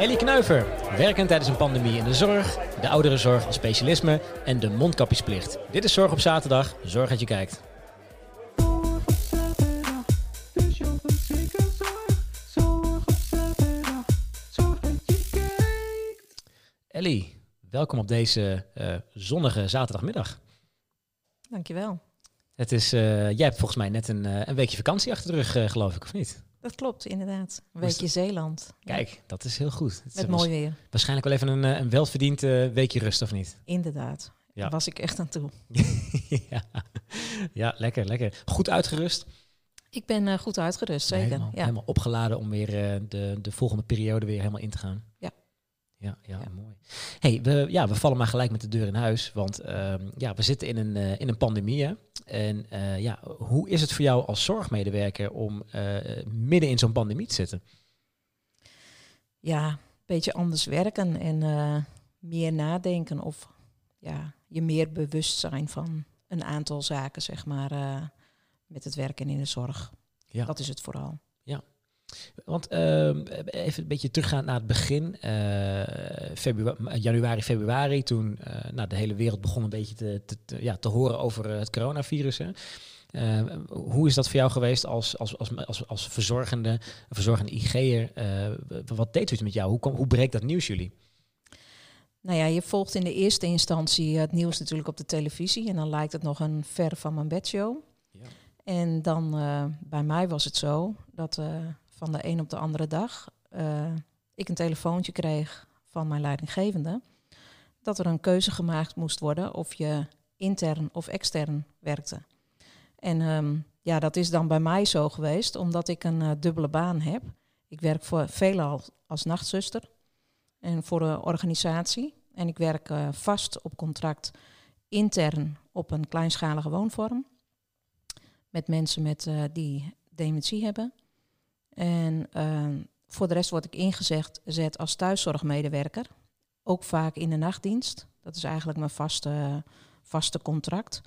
Ellie Knuiver, werkend tijdens een pandemie in de zorg, de ouderenzorg als specialisme en de mondkapjesplicht. Dit is Zorg op zaterdag. Zorg dat je kijkt. Ellie, welkom op deze uh, zonnige zaterdagmiddag. Dankjewel. Het is, uh, jij hebt volgens mij net een, uh, een weekje vakantie achter de rug, geloof ik, of niet? Dat klopt, inderdaad. Een weekje Zeeland. Kijk, dat is heel goed. Met mooi weer. Waarschijnlijk wel even een, een welverdiend weekje rust, of niet? Inderdaad. Ja. Daar was ik echt aan toe. ja. ja, lekker, lekker. Goed uitgerust? Ik ben goed uitgerust, zeker. Helemaal, ja. helemaal opgeladen om weer de, de volgende periode weer helemaal in te gaan. Ja. Ja, ja, ja, mooi. Hey, we, ja, we vallen maar gelijk met de deur in huis. Want uh, ja, we zitten in een, uh, in een pandemie. Hè? En uh, ja, hoe is het voor jou als zorgmedewerker om midden in zo'n pandemie te zitten? Ja, een beetje anders werken en meer nadenken. Of ja, je meer bewust zijn van een aantal zaken, zeg maar, met het werken in de zorg. Ja. Dat is het vooral. Want uh, even een beetje teruggaan naar het begin, uh, februari, januari, februari, toen uh, nou, de hele wereld begon een beetje te, te, te ja, te horen over het coronavirus. Hè. hoe is dat voor jou geweest als, als, als, als, als verzorgende, verzorgende IG'er? wat deed het met jou? Hoe, kom, hoe breekt dat nieuws jullie? Nou ja, je volgt in de eerste instantie het nieuws natuurlijk op de televisie en dan lijkt het nog een ver van mijn bedshow. Ja. En dan bij mij was het zo dat van de een op de andere dag uh, ik een telefoontje kreeg van mijn leidinggevende dat er een keuze gemaakt moest worden of je intern of extern werkte. En um, ja, dat is dan bij mij zo geweest, omdat ik een uh, dubbele baan heb. Ik werk voor veelal als nachtzuster en voor een organisatie. En ik werk uh, vast op contract intern op een kleinschalige woonvorm. Met mensen met, die dementie hebben. En uh, voor de rest word ik ingezet zet als thuiszorgmedewerker. Ook vaak in de nachtdienst. Dat is eigenlijk mijn vaste, vaste contract.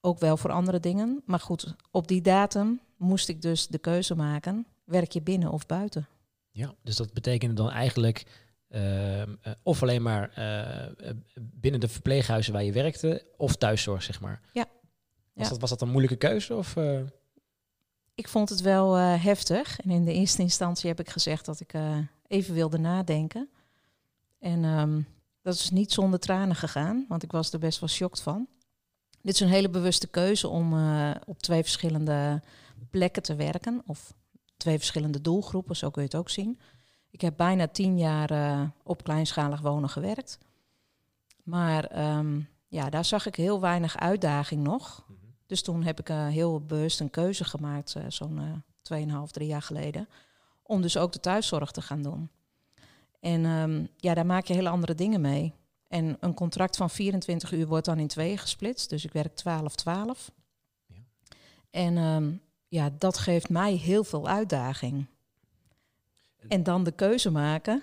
Ook wel voor andere dingen. Maar goed, op die datum moest ik dus de keuze maken. Werk je binnen of buiten? Ja, dus dat betekende dan eigenlijk uh, of alleen maar uh, binnen de verpleeghuizen waar je werkte, of thuiszorg, zeg maar. Ja. Was, ja. Dat, was dat een moeilijke keuze? Of, uh? Ik vond het wel uh, heftig. En in de eerste instantie heb ik gezegd dat ik uh, even wilde nadenken. En um, dat is niet zonder tranen gegaan, want ik was er best wel shocked van. Dit is een hele bewuste keuze om uh, op twee verschillende plekken te werken. Of twee verschillende doelgroepen, zo kun je het ook zien. Ik heb bijna tien jaar op kleinschalig wonen gewerkt. Maar um, ja, daar zag ik heel weinig uitdaging nog. Dus toen heb ik uh, heel bewust een keuze gemaakt, uh, zo'n uh, 2,5, 3 jaar geleden, om dus ook de thuiszorg te gaan doen. En um, ja, daar maak je hele andere dingen mee. En een contract van 24 uur wordt dan in tweeën gesplitst, dus ik werk 12-12. Ja. En um, ja, dat geeft mij heel veel uitdaging. En dan de keuze maken.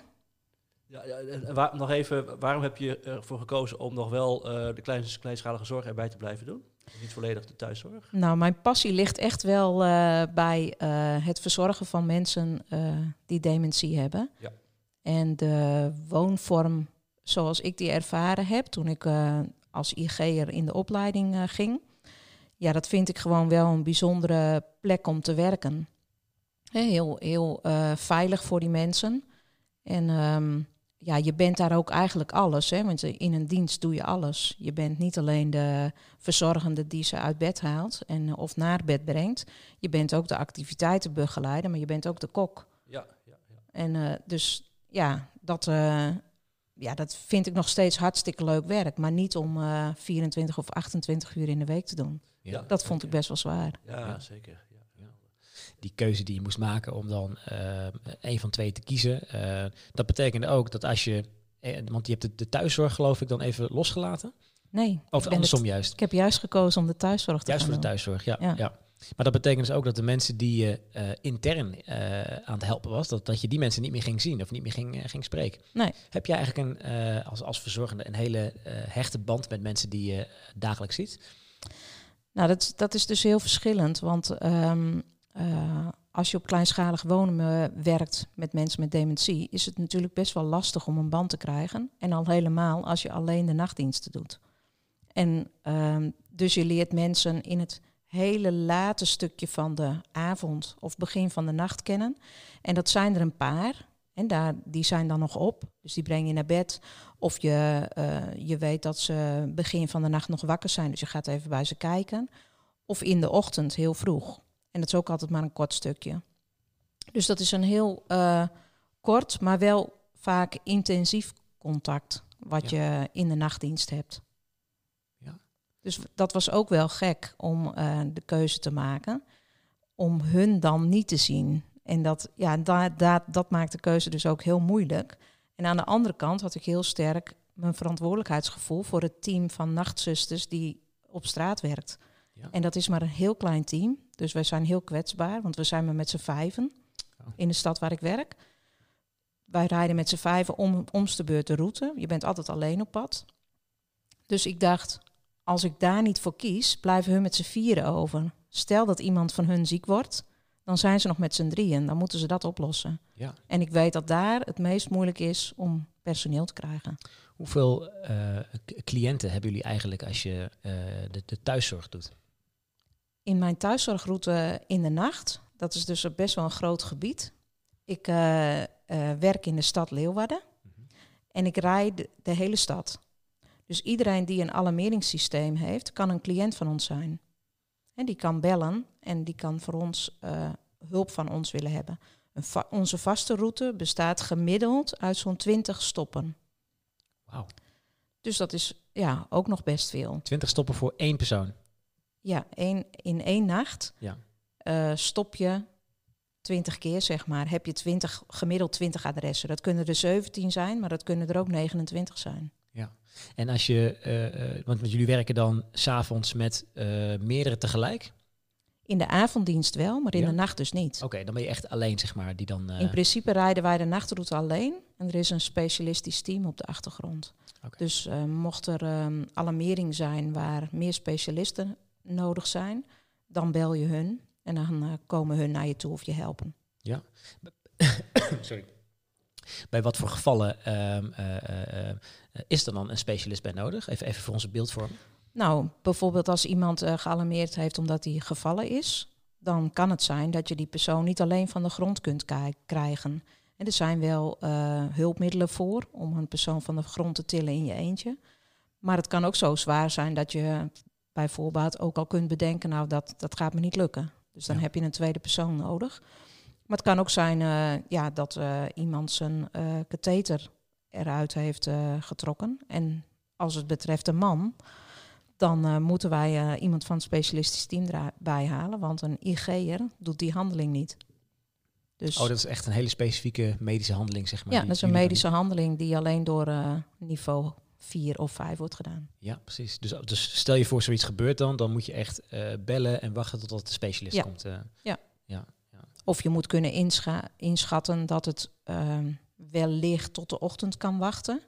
Ja, ja en waar, nog even, waarom heb je ervoor gekozen om nog wel de klein, kleinschalige zorg erbij te blijven doen? Niet volledig de thuiszorg? Nou, mijn passie ligt echt wel uh, bij uh, het verzorgen van mensen uh, die dementie hebben. Ja. En de woonvorm zoals ik die ervaren heb toen ik als IG'er in de opleiding ging. Ja, dat vind ik gewoon wel een bijzondere plek om te werken. Heel, heel veilig voor die mensen. En um, ja, je bent daar ook eigenlijk alles. Hè? Want in een dienst doe je alles. Je bent niet alleen de verzorgende die ze uit bed haalt en of naar bed brengt. Je bent ook de activiteitenbegeleider, maar je bent ook de kok. Ja, ja, ja. En uh, dus ja dat, uh, ja, dat vind ik nog steeds hartstikke leuk werk. Maar niet om uh, 24 of 28 uur in de week te doen. Ja, dat vond ik best wel zwaar. Ja, ja. zeker die keuze die je moest maken om dan uh, een van twee te kiezen. Uh, dat betekende ook dat als je, eh, want je hebt de, de, thuiszorg geloof ik dan even losgelaten. Nee. Of andersom het, juist. Ik heb juist gekozen om de thuiszorg te Juist voor de thuiszorg, ja, ja. ja. Maar dat betekent dus ook dat de mensen die je uh, intern uh, aan het helpen was, dat, dat je die mensen niet meer ging zien of niet meer ging, uh, ging spreken. Nee. Heb je eigenlijk een, als, als verzorgende een hele hechte band met mensen die je dagelijks ziet? Nou, dat, dat is dus heel verschillend. Want um, uh, als je op kleinschalig wonen eh, werkt met mensen met dementie, is het natuurlijk best wel lastig om een band te krijgen. En al helemaal als je alleen de nachtdiensten doet. En ehm, dus je leert mensen in het hele late stukje van de avond of begin van de nacht kennen. En dat zijn er een paar. En daar, die zijn dan nog op. Dus die breng je naar bed. Of je, uh, je weet dat ze begin van de nacht nog wakker zijn. Dus je gaat even bij ze kijken. Of in de ochtend heel vroeg. En dat is ook altijd maar een kort stukje. Dus dat is een heel uh, kort, maar wel vaak intensief contact. Wat je in de nachtdienst hebt. Ja. Dus dat was ook wel gek om uh, de keuze te maken. Om hun dan niet te zien. En dat, ja, dat, dat, dat maakt de keuze dus ook heel moeilijk. En aan de andere kant had ik heel sterk mijn verantwoordelijkheidsgevoel voor het team van nachtzusters die op straat werkt. Ja. En dat is maar een heel klein team. Dus wij zijn heel kwetsbaar, want we zijn maar met z'n vijven oh. in de stad waar ik werk. Wij rijden met z'n vijven om, omste beurt de route. Je bent altijd alleen op pad. Dus ik dacht, als ik daar niet voor kies, blijven hun met z'n vieren over. Stel dat iemand van hun ziek wordt, dan zijn ze nog met z'n drieën. Dan moeten ze dat oplossen. Ja. En ik weet dat daar het meest moeilijk is om personeel te krijgen. Hoeveel uh, cliënten hebben jullie eigenlijk als je uh, de, de, thuiszorg doet? In mijn thuiszorgroute in de nacht, dat is dus best wel een groot gebied. Ik uh, werk in de stad Leeuwarden mm -hmm. en ik rijd de, de hele stad. Dus iedereen die een alarmeringssysteem heeft, kan een cliënt van ons zijn. En die kan bellen en die kan voor ons uh, hulp van ons willen hebben. Va onze vaste route bestaat gemiddeld uit zo'n 20 stoppen. Wauw. Dus dat is ja, ook nog best veel. 20 stoppen voor één persoon? Ja, één, in één nacht ja. Uh, stop je 20 keer, zeg maar. Heb je 20, gemiddeld 20 adressen. Dat kunnen er 17 zijn, maar dat kunnen er ook 29 zijn. Ja, en als je, uh, want jullie werken dan s'avonds met uh, meerdere tegelijk? In de avonddienst wel, maar in ja. de nacht dus niet. Oké, okay, dan ben je echt alleen, zeg maar, die dan... In principe rijden wij de nachtroute alleen. En er is een specialistisch team op de achtergrond. Okay. Dus mocht er um, alarmering zijn waar meer specialisten nodig zijn, dan bel je hun. En dan komen hun naar je toe of je helpen. Ja. Sorry. Bij wat voor gevallen uh, uh, is er dan een specialist bij nodig? Even, even voor onze beeldvorm. Nou, bijvoorbeeld als iemand gealarmeerd heeft omdat hij gevallen is, dan kan het zijn dat je die persoon niet alleen van de grond kunt krijgen. En er zijn wel hulpmiddelen voor om een persoon van de grond te tillen in je eentje. Maar het kan ook zo zwaar zijn dat je bijvoorbeeld ook al kunt bedenken, nou dat, dat gaat me niet lukken. Dus dan ja. heb je een tweede persoon nodig. Maar het kan ook zijn uh, ja, dat uh, iemand zijn uh, katheter eruit heeft getrokken. En als het betreft een man, dan moeten wij iemand van het specialistisch team erbij halen. Want een IG'er doet die handeling niet. Dus oh, dat is echt een hele specifieke medische handeling, zeg maar. Ja, dat is een medische handeling die alleen door niveau 4 of 5 wordt gedaan. Ja, precies. Dus, dus stel je voor zoiets gebeurt dan, dan moet je echt bellen en wachten totdat de specialist ja. komt. ja. ja. Of je moet kunnen inscha inschatten dat het uh, wellicht tot de ochtend kan wachten.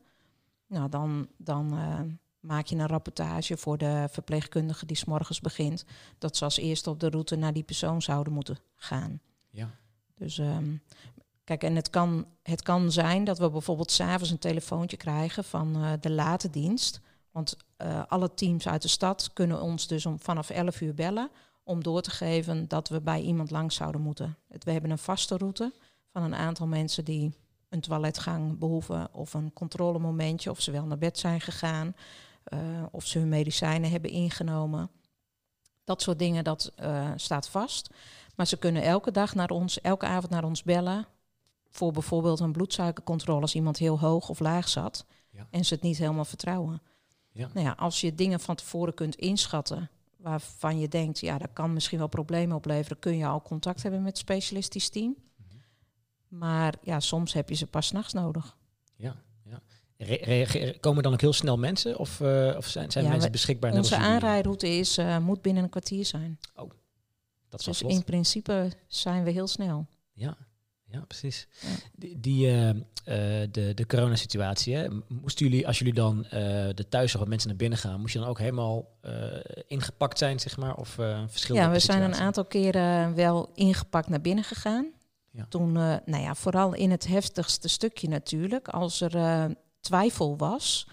Nou, dan, dan uh, maak je een rapportage voor de verpleegkundige die s morgens begint. Dat ze als eerste op de route naar die persoon zouden moeten gaan. Ja. Dus um, kijk, en het kan, het kan zijn dat we bijvoorbeeld s'avonds een telefoontje krijgen van uh, de late dienst. Want alle teams uit de stad kunnen ons dus om vanaf 11 uur bellen om door te geven dat we bij iemand langs zouden moeten. We hebben een vaste route van een aantal mensen die een toiletgang behoeven of een controlemomentje, of ze wel naar bed zijn gegaan, uh, of ze hun medicijnen hebben ingenomen. Dat soort dingen, dat staat vast. Maar ze kunnen elke dag naar ons, elke avond naar ons bellen voor bijvoorbeeld een bloedsuikercontrole als iemand heel hoog of laag zat ja. en ze het niet helemaal vertrouwen. Ja. Nou ja, als je dingen van tevoren kunt inschatten waarvan je denkt, ja, dat kan misschien wel problemen opleveren, kun je al contact hebben met het specialistisch team. Mhm. Maar ja, soms heb je ze pas nachts nodig. Ja, ja. Re komen dan ook heel snel mensen of, uh, of zijn, zijn ja, mensen beschikbaar? Onze aanrijroute is, uh, moet binnen een kwartier zijn. Oh, dat is Dus in principe zijn we heel snel. Ja, Ja, precies. Die, die uh, de, de coronasituatie, hè, moesten jullie, als jullie dan uh, de thuiszorg mensen naar binnen gaan, moest je dan ook helemaal uh, ingepakt zijn, zeg maar? Of verschillende Ja, we zijn een aantal keren wel ingepakt naar binnen gegaan. Ja. Toen, nou ja, vooral in het heftigste stukje natuurlijk, als er twijfel was.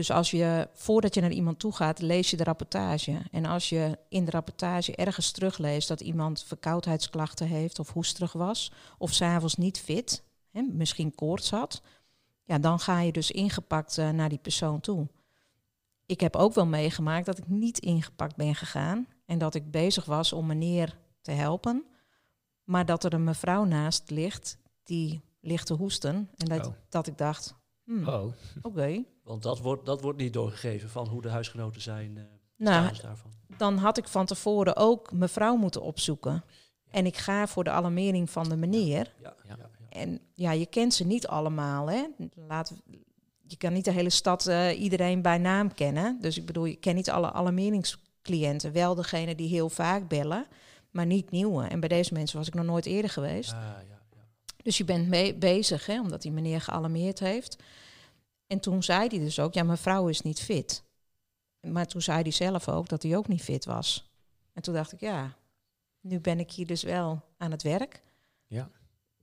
Dus als je, voordat je naar iemand toe gaat, lees je de rapportage. En als je in de rapportage ergens terugleest dat iemand verkoudheidsklachten heeft of hoesterig was, of s'avonds niet fit, hè, misschien koorts had, ja, dan ga je dus ingepakt uh, naar die persoon toe. Ik heb ook wel meegemaakt dat ik niet ingepakt ben gegaan en dat ik bezig was om meneer te helpen, maar dat er een mevrouw naast ligt die ligt te hoesten en dat, oh. dat ik dacht, hmm, oh. oké. Want dat wordt, dat wordt niet doorgegeven van hoe de huisgenoten zijn. Uh, nou, daarvan. dan had ik van tevoren ook mevrouw moeten opzoeken. En ik ga voor de alarmering van de meneer. Ja, ja, en ja, je kent ze niet allemaal. Hè? Laat, je kan niet de hele stad uh, iedereen bij naam kennen. Dus ik bedoel, je kent niet alle alarmeringscliënten. Wel degene die heel vaak bellen, maar niet nieuwe. En bij deze mensen was ik nog nooit eerder geweest. Ah, dus je bent mee bezig, hè, omdat die meneer gealarmeerd heeft. En toen zei hij dus ook, ja, mijn vrouw is niet fit. Maar toen zei hij zelf ook dat hij ook niet fit was. En toen dacht ik, ja, nu ben ik hier dus wel aan het werk. Ja.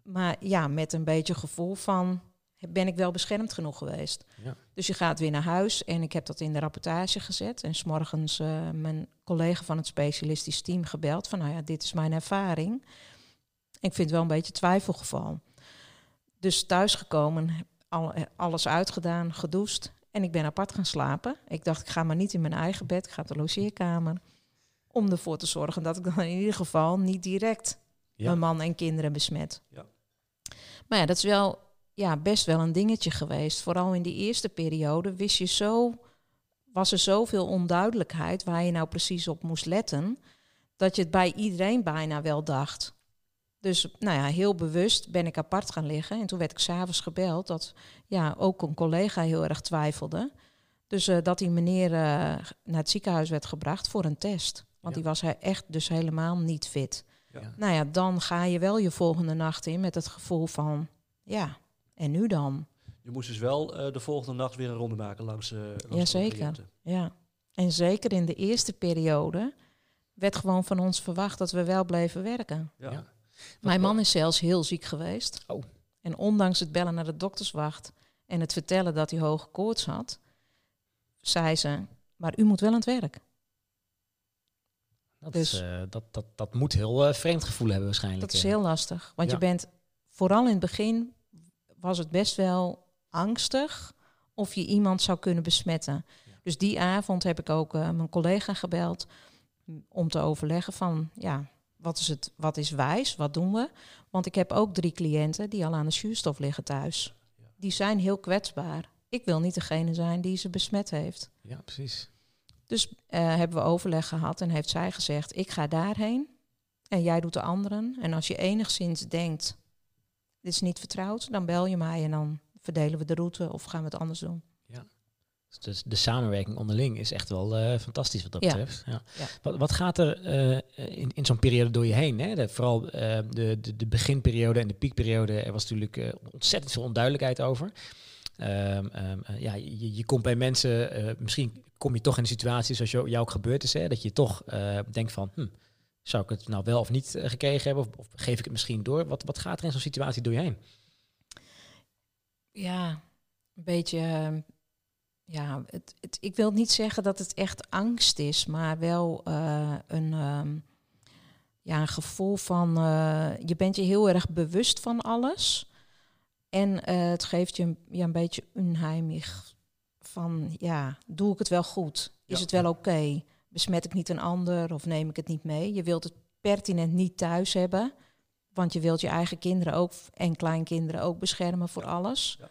Maar ja, met een beetje gevoel van, ben ik wel beschermd genoeg geweest? Ja. Dus je gaat weer naar huis en ik heb dat in de rapportage gezet. En s'morgens uh, mijn collega van het specialistisch team gebeld van, nou ja, dit is mijn ervaring. Ik vind het wel een beetje twijfelgeval. Dus thuisgekomen al, alles uitgedaan, gedoucht. En ik ben apart gaan slapen. Ik dacht, ik ga maar niet in mijn eigen bed, ik ga op de logeerkamer. Om ervoor te zorgen dat ik dan in ieder geval niet direct mijn man en kinderen besmet. Ja. Maar ja, dat is wel ja, best wel een dingetje geweest. Vooral in die eerste periode wist je zo, was er zoveel onduidelijkheid waar je nou precies op moest letten. Dat je het bij iedereen bijna wel dacht. Dus nou ja, heel bewust ben ik apart gaan liggen. En toen werd ik s'avonds gebeld dat ja, ook een collega heel erg twijfelde. Dus uh, dat die meneer uh, naar het ziekenhuis werd gebracht voor een test. Want die was hij echt dus helemaal niet fit. Ja. Nou ja, dan ga je wel je volgende nacht in met het gevoel van, ja, en nu dan? Je moest dus wel uh, de volgende nacht weer een ronde maken langs, uh, langs ja, zeker. Ja, en zeker in de eerste periode werd gewoon van ons verwacht dat we wel bleven werken. Ja. Mijn man is zelfs heel ziek geweest. Oh. En ondanks het bellen naar de dokterswacht en het vertellen dat hij hoge koorts had, zei ze: Maar u moet wel aan het werk. Dat, dus, is, uh, dat, dat, dat moet heel uh, vreemd gevoel hebben waarschijnlijk. Dat is heel lastig. Want je bent, vooral in het begin was het best wel angstig of je iemand zou kunnen besmetten. Dus die avond heb ik ook uh, mijn collega gebeld om te overleggen van, ja, wat is, het, wat is wijs? Wat doen we? Want ik heb ook drie cliënten die al aan de zuurstof liggen thuis. Die zijn heel kwetsbaar. Ik wil niet degene zijn die ze besmet heeft. Ja, precies. Dus uh, hebben we overleg gehad en heeft zij gezegd: Ik ga daarheen en jij doet de anderen. En als je enigszins denkt: Dit is niet vertrouwd, dan bel je mij en dan verdelen we de route of gaan we het anders doen. Dus de samenwerking onderling is echt wel uh, fantastisch wat dat betreft. Ja. Wat, wat, gaat er uh, in, in zo'n periode door je heen? Hè? De, vooral uh, de, de, de, beginperiode en de piekperiode, er was natuurlijk ontzettend veel onduidelijkheid over. Um, um, ja, je, je, komt bij mensen, misschien kom je toch in een situatie zoals jou ook gebeurd is, hè, dat je toch denkt van, hm, zou ik het nou wel of niet gekregen hebben, of, of, geef ik het misschien door? Wat, wat gaat er in zo'n situatie door je heen? Ja, een beetje ehm, ja, het, het, ik wil niet zeggen dat het echt angst is, maar wel uh, een, um, ja, een gevoel van uh, je bent je heel erg bewust van alles. En uh, het geeft je ja, een beetje onheimig van ja, doe ik het wel goed? Is het wel oké? Besmet ik niet een ander of neem ik het niet mee? Je wilt het pertinent niet thuis hebben, want je wilt je eigen kinderen ook en kleinkinderen ook beschermen voor alles. Ja.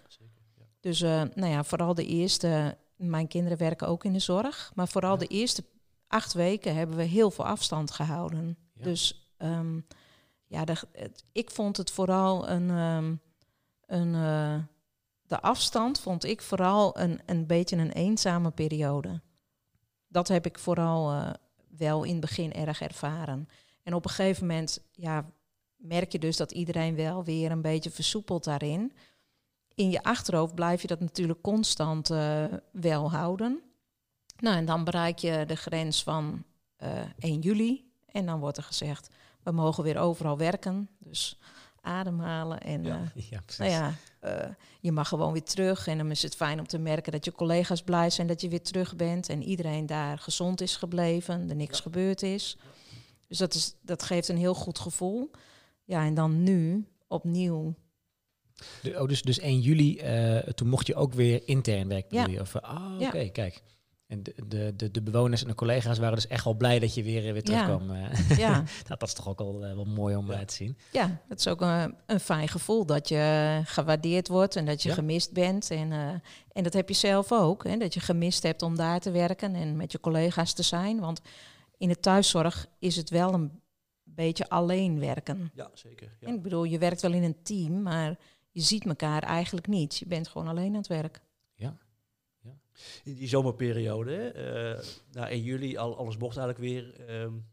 Dus uh, nou ja, vooral de eerste, mijn kinderen werken ook in de zorg, maar vooral de eerste acht weken hebben we heel veel afstand gehouden. Dus um, ja, de, het, ik vond het vooral een, um, een uh, de afstand vond ik vooral een, een beetje een eenzame periode. Dat heb ik vooral uh, wel in het begin erg ervaren. En op een gegeven moment, ja, merk je dus dat iedereen wel weer een beetje versoepelt daarin. In je achterhoofd blijf je dat natuurlijk constant uh, wel houden. Nou, en dan bereik je de grens van uh, 1 juli. En dan wordt er gezegd, we mogen weer overal werken. Dus ademhalen. En ja, uh, ja, nou ja, uh, je mag gewoon weer terug. En dan is het fijn om te merken dat je collega's blij zijn dat je weer terug bent. En iedereen daar gezond is gebleven, er niks gebeurd is. Dus dat, is, dat geeft een heel goed gevoel. Ja, en dan nu opnieuw. De, oh, dus, dus 1 juli, uh, toen mocht je ook weer intern werken. Ja. Of, oh, oké, kijk. En de, de, de, bewoners en de collega's waren dus echt wel blij dat je weer, weer terugkwam. Ja. ja. Nou, dat is toch ook al wel mooi om ja. te zien. Ja, het is ook een, een fijn gevoel dat je gewaardeerd wordt en dat je gemist bent. En, uh, en dat heb je zelf ook, hè, dat je gemist hebt om daar te werken en met je collega's te zijn. Want in de thuiszorg is het wel een beetje alleen werken. Ja, zeker. En ik bedoel, je werkt wel in een team, maar je ziet elkaar eigenlijk niet. Je bent gewoon alleen aan het werk. Ja. ja. In die zomerperiode, uh, nou, in juli, al, alles mocht eigenlijk weer. Um,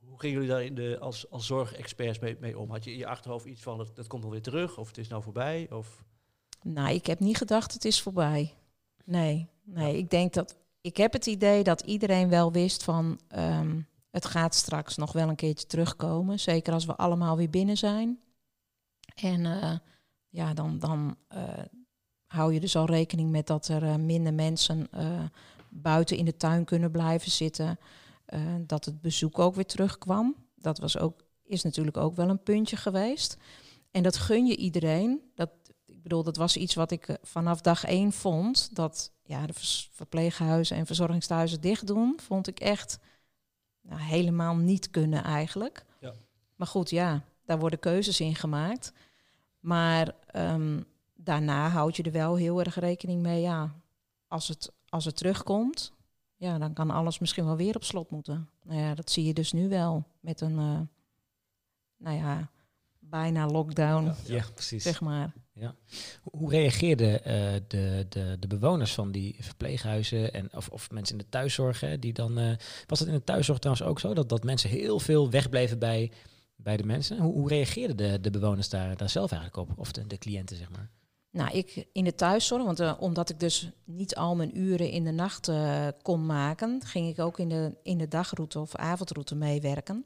hoe gingen jullie daar in de, als, als zorgexperts mee, mee om? Had je in je achterhoofd iets van, dat, dat komt alweer terug, of het is nou voorbij? Of? Nou, ik heb niet gedacht, het is voorbij. Nee, nee. Ik denk dat ik heb het idee dat iedereen wel wist van um, het gaat straks nog wel een keertje terugkomen. Zeker als we allemaal weer binnen zijn. En uh, ja, dan, dan uh, hou je dus al rekening met dat er uh, minder mensen buiten in de tuin kunnen blijven zitten. dat het bezoek ook weer terugkwam. Dat was ook, is natuurlijk ook wel een puntje geweest. En dat gun je iedereen. Dat, ik bedoel, dat was iets wat ik vanaf dag één vond. Dat ja, de verpleeghuizen en verzorgingstehuizen dicht doen, vond ik echt nou, helemaal niet kunnen eigenlijk. Ja. Maar goed, ja, daar worden keuzes in gemaakt. Maar um, daarna houd je er wel heel erg rekening mee, ja, als het, als het terugkomt, ja, dan kan alles misschien wel weer op slot moeten. Nou ja, dat zie je dus nu wel met een, uh, nou ja, bijna lockdown, ja, precies. zeg maar. Ja. Hoe reageerden uh, de, de, de bewoners van die verpleeghuizen en of, of mensen in de thuiszorg? Hè, die dan, uh, was het in de thuiszorg trouwens ook zo dat, dat mensen heel veel wegbleven bij, bij de mensen? Hoe, hoe reageerden de, de bewoners daar, daar zelf eigenlijk op? Of de, de cliënten, zeg maar? Nou, ik in de thuiszorg, want uh, omdat ik dus niet al mijn uren in de nacht kon maken, ging ik ook in de, in de dagroute of avondroute meewerken.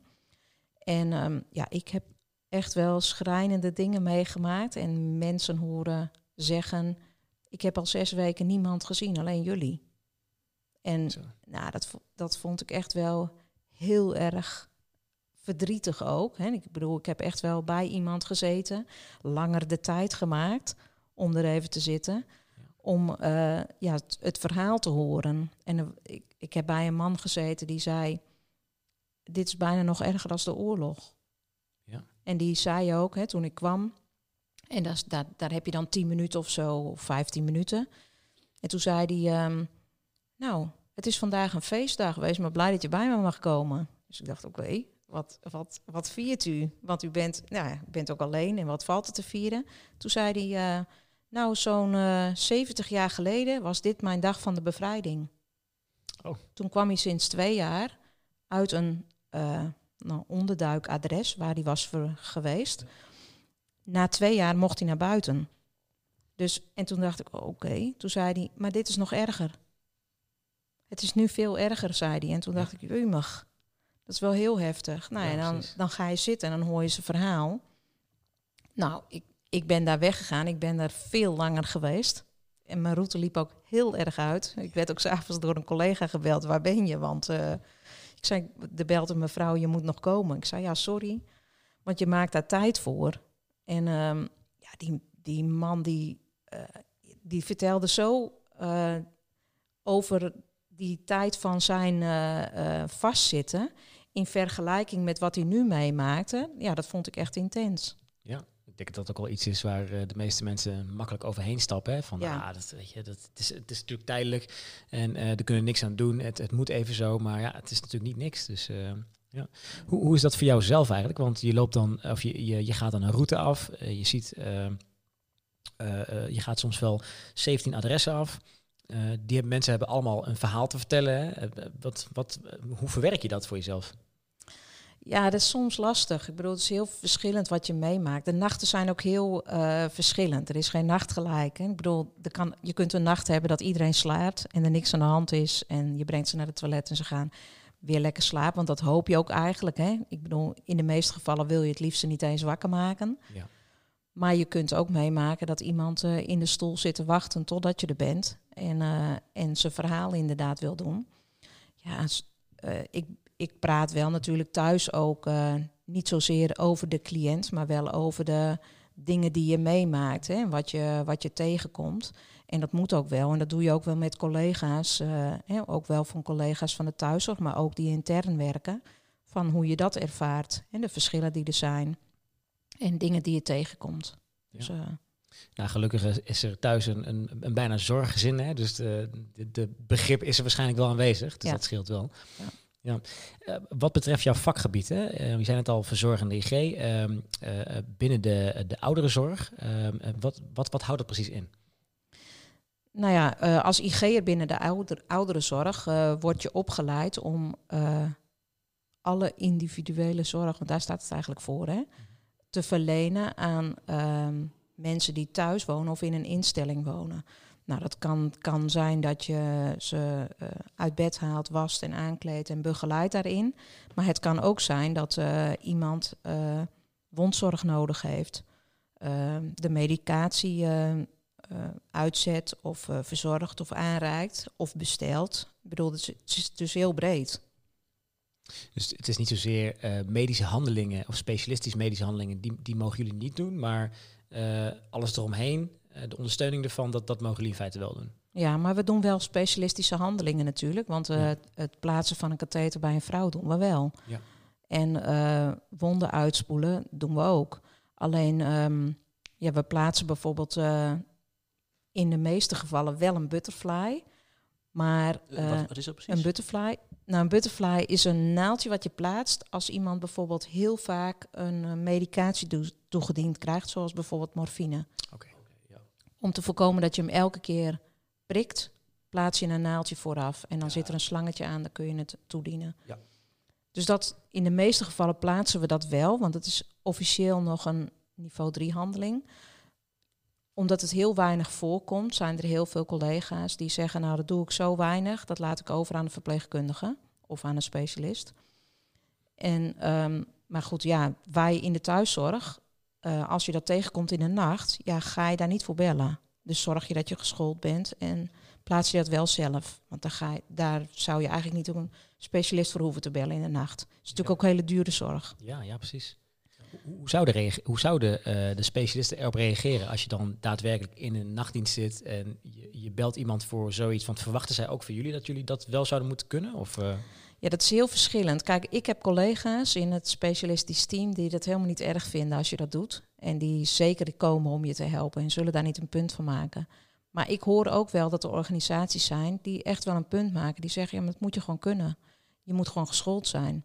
En um, ja, ik heb echt wel schrijnende dingen meegemaakt. En mensen horen zeggen, ik heb al zes weken niemand gezien, alleen jullie. En nou, dat, dat vond ik echt wel heel erg verdrietig ook. Hè. Ik bedoel, ik heb echt wel bij iemand gezeten, langer de tijd gemaakt om er even te zitten. Om uh, ja, het, het, verhaal te horen. En ik, ik heb bij een man gezeten die zei: Dit is bijna nog erger dan de oorlog. En die zei ook, hè, toen ik kwam, en dat, daar, daar heb je dan 10 minuten of zo, of 15 minuten. En toen zei hij, um, nou, het is vandaag een feestdag, wees maar blij dat je bij me mag komen. Dus ik dacht, oké, wat, wat, wat viert u? Want u bent, nou bent ook alleen en wat valt er te vieren? Toen zei hij, uh, nou, zo'n uh, eh, 70 jaar geleden was dit mijn dag van de bevrijding. Oh. Toen kwam hij sinds twee jaar uit een uh, nou, onderduikadres waar hij was geweest. Na twee jaar mocht hij naar buiten. Dus, en toen dacht ik, oké. Toen zei hij, maar dit is nog erger. Het is nu veel erger, zei hij. En toen dacht ik, u mag. Dat is wel heel heftig. Nou, ja, en dan, dan ga je zitten en dan hoor je zijn verhaal. Nou, ik, ik ben daar weggegaan. Ik ben daar veel langer geweest. En mijn route liep ook heel erg uit. Ik werd ook s'avonds door een collega gebeld. Waar ben je? Want uh, ik zei, de belde mevrouw, je moet nog komen. Ik zei, ja, sorry, want je maakt daar tijd voor. En um, ja, die, die man die, uh, die vertelde zo uh, over die tijd van zijn vastzitten in vergelijking met wat hij nu meemaakte. Ja, dat vond ik echt intens. Ja, ik denk dat dat ook wel iets is waar de meeste mensen makkelijk overheen stappen. Hè? Van, ja. Ah, dat, weet je, dat, het, is, het is natuurlijk tijdelijk en uh, er kunnen niks aan doen. Het, het moet even zo, maar ja, het is natuurlijk niet niks. Dus uh, ja. Hoe, hoe is dat voor jou zelf eigenlijk? Want je loopt dan, of je, je, je gaat dan een route af. Je ziet, je gaat soms wel 17 adressen af. Die mensen hebben allemaal een verhaal te vertellen. Hè? Wat, wat, hoe verwerk je dat voor jezelf? Ja, dat is soms lastig. Ik bedoel, het is heel verschillend wat je meemaakt. De nachten zijn ook heel uh, verschillend. Er is geen nacht gelijk. Hè? Ik bedoel, er kan, je kunt een nacht hebben dat iedereen slaapt en er niks aan de hand is. En je brengt ze naar het toilet en ze gaan weer lekker slapen. Want dat hoop je ook eigenlijk. Hè? Ik bedoel, in de meeste gevallen wil je het liefst niet eens wakker maken. Ja. Maar je kunt ook meemaken dat iemand uh, in de stoel zit te wachten totdat je er bent. En, uh, en zijn verhaal inderdaad wil doen. Ja, uh, ik, ik praat wel natuurlijk thuis ook niet zozeer over de cliënt, maar wel over de dingen die je meemaakt. Hè? Wat, je, wat je tegenkomt. En dat moet ook wel. En dat doe je ook wel met collega's. hè? Ook wel van collega's van de thuiszorg, maar ook die intern werken. Van hoe je dat ervaart en de verschillen die er zijn en dingen die je tegenkomt. Dus, uh, nou, gelukkig is er thuis een, een, een bijna zorggezin, hè? dus de, de, de, begrip is er waarschijnlijk wel aanwezig, dus dat scheelt wel. Ja. Ja. Uh, wat betreft jouw vakgebied, hè? Uh, we zijn het al verzorgende IG, uh, binnen de, de ouderenzorg, ehm, wat, wat, wat houdt dat precies in? Nou ja, als IG'er binnen de ouder, ouderenzorg word je opgeleid om alle individuele zorg, want daar staat het eigenlijk voor, hè? Te verlenen aan ehm, mensen die thuis wonen of in een instelling wonen. Nou, dat kan, kan zijn dat je ze uh, uit bed haalt, wast en aankleedt en begeleidt daarin. Maar het kan ook zijn dat uh, iemand uh, wondzorg nodig heeft, ehm, de medicatie uitzet of verzorgt of aanreikt of bestelt. Ik bedoel, het is dus heel breed. Dus het is niet zozeer uh, medische handelingen of specialistisch medische handelingen, die, die mogen jullie niet doen, maar uh, alles eromheen, uh, de ondersteuning ervan, dat, dat mogen jullie in feite wel doen. Ja, maar we doen wel specialistische handelingen natuurlijk, want ja. het, het, plaatsen van een katheter bij een vrouw doen we wel. Ja. En wonden uitspoelen doen we ook. Alleen, um, ja, we plaatsen bijvoorbeeld in de meeste gevallen wel een butterfly. Maar wat, wat, is dat precies? Een butterfly nou, een butterfly is een naaldje wat je plaatst als iemand bijvoorbeeld heel vaak een uh, medicatie toegediend krijgt, zoals bijvoorbeeld morfine. Okay. ja. Om te voorkomen dat je hem elke keer prikt, plaats je een naaldje vooraf en dan ja. zit er een slangetje aan, dan kun je het toedienen. Ja. Dus dat in de meeste gevallen plaatsen we dat wel, want het is officieel nog een niveau 3 handeling omdat het heel weinig voorkomt, zijn er heel veel collega's die zeggen, nou dat doe ik zo weinig, dat laat ik over aan de verpleegkundige of aan een specialist. En, um, maar goed, ja, wij in de thuiszorg, uh, als je dat tegenkomt in de nacht, ja, ga je daar niet voor bellen. Dus zorg je dat je geschoold bent en plaats je dat wel zelf. Want daar, ga je, daar zou je eigenlijk niet een specialist voor hoeven te bellen in de nacht. Het is natuurlijk ook hele dure zorg. Ja, ja, precies. Hoe zouden, hoe zouden uh, de specialisten erop reageren als je dan daadwerkelijk in een nachtdienst zit en je, je belt iemand voor zoiets? Want verwachten zij ook van jullie dat jullie dat wel zouden moeten kunnen? Of, uh... Ja, dat is heel verschillend. Kijk, ik heb collega's in het specialistisch team die dat helemaal niet erg vinden als je dat doet. En die zeker komen om je te helpen en zullen daar niet een punt van maken. Maar ik hoor ook wel dat er organisaties zijn die echt wel een punt maken. Die zeggen, ja, maar dat moet je gewoon kunnen. Je moet gewoon geschoold zijn.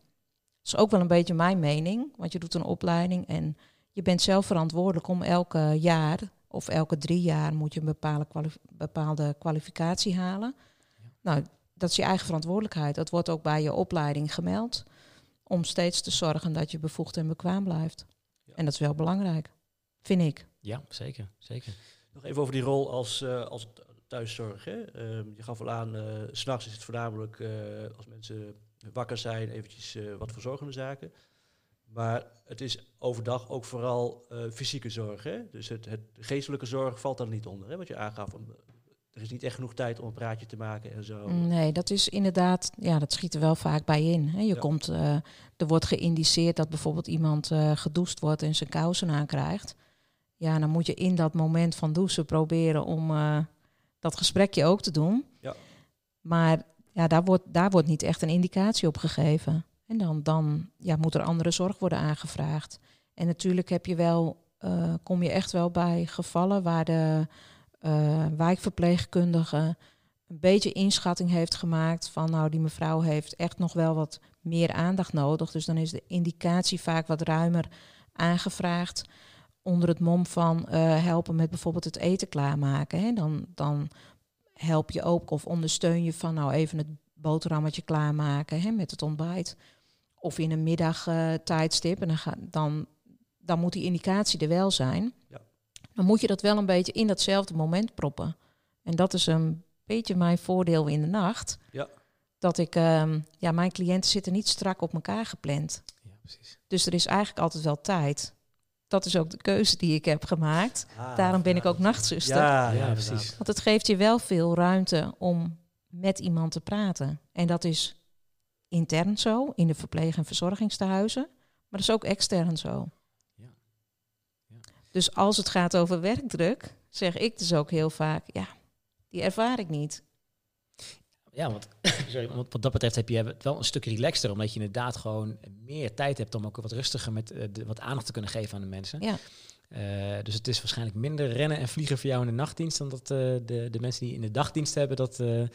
Dat is ook wel een beetje mijn mening, want je doet een opleiding en je bent zelf verantwoordelijk om elke jaar of elke drie jaar moet je een bepaalde, kwalif bepaalde kwalificatie halen. Ja. Nou, dat is je eigen verantwoordelijkheid. Dat wordt ook bij je opleiding gemeld. Om steeds te zorgen dat je bevoegd en bekwaam blijft. Ja. En dat is wel belangrijk, vind ik. Ja, zeker. zeker. Nog even over die rol als, uh, als thuiszorg. Hè? Uh, je gaf al aan, uh, s'nachts is het voornamelijk uh, als mensen wakker zijn, eventjes uh, wat verzorgende zaken. Maar het is overdag ook vooral uh, fysieke zorg. Hè? Dus het, het, geestelijke zorg valt daar niet onder. Hè? Wat je aangaf, er is niet echt genoeg tijd om een praatje te maken en zo. Nee, dat is inderdaad, ja, dat schiet er wel vaak bij in. Hè? Je ja. komt, uh, er wordt geïndiceerd dat bijvoorbeeld iemand gedoucht wordt en zijn kousen aankrijgt. Ja, dan moet je in dat moment van douchen proberen om dat gesprekje ook te doen. Ja. Maar ja, daar, wordt, daar wordt niet echt een indicatie op gegeven. En dan, dan ja, moet er andere zorg worden aangevraagd. En natuurlijk heb je wel, uh, kom je echt wel bij gevallen waar de uh, wijkverpleegkundige een beetje inschatting heeft gemaakt van nou die mevrouw heeft echt nog wel wat meer aandacht nodig. Dus dan is de indicatie vaak wat ruimer aangevraagd onder het mom van uh, helpen met bijvoorbeeld het eten klaarmaken. Hè. Dan, dan help je ook of ondersteun je van nou even het boterhammetje klaarmaken hè, met het ontbijt. of in een middagtijdstip. en dan, ga, dan, dan moet die indicatie er wel zijn. Ja. Dan moet je dat wel een beetje in datzelfde moment proppen. En dat is een beetje mijn voordeel in de nacht. Ja. Dat ik, ehm, ja, mijn cliënten zitten niet strak op elkaar gepland. Ja, precies. Dus er is eigenlijk altijd wel tijd. Dat is ook de keuze die ik heb gemaakt. Ah, Daarom ben ja, ik ook nachtzuster. Ja, Ja, precies. Want het geeft je wel veel ruimte om met iemand te praten. En dat is intern zo, in de verpleeg- en verzorgingstehuizen. Maar dat is ook extern zo. Ja. Ja. Dus als het gaat over werkdruk, zeg ik dus ook heel vaak, ja, die ervaar ik niet. Ja, want sorry, want wat dat betreft heb je het wel een stuk relaxter, omdat je inderdaad gewoon meer tijd hebt om ook wat rustiger met eh, de, wat aandacht te kunnen geven aan de mensen. Ja. Eh, dus het is waarschijnlijk minder rennen en vliegen voor jou in de nachtdienst dan dat eh, de, de mensen die in de dagdienst hebben. Dat, eh, ja,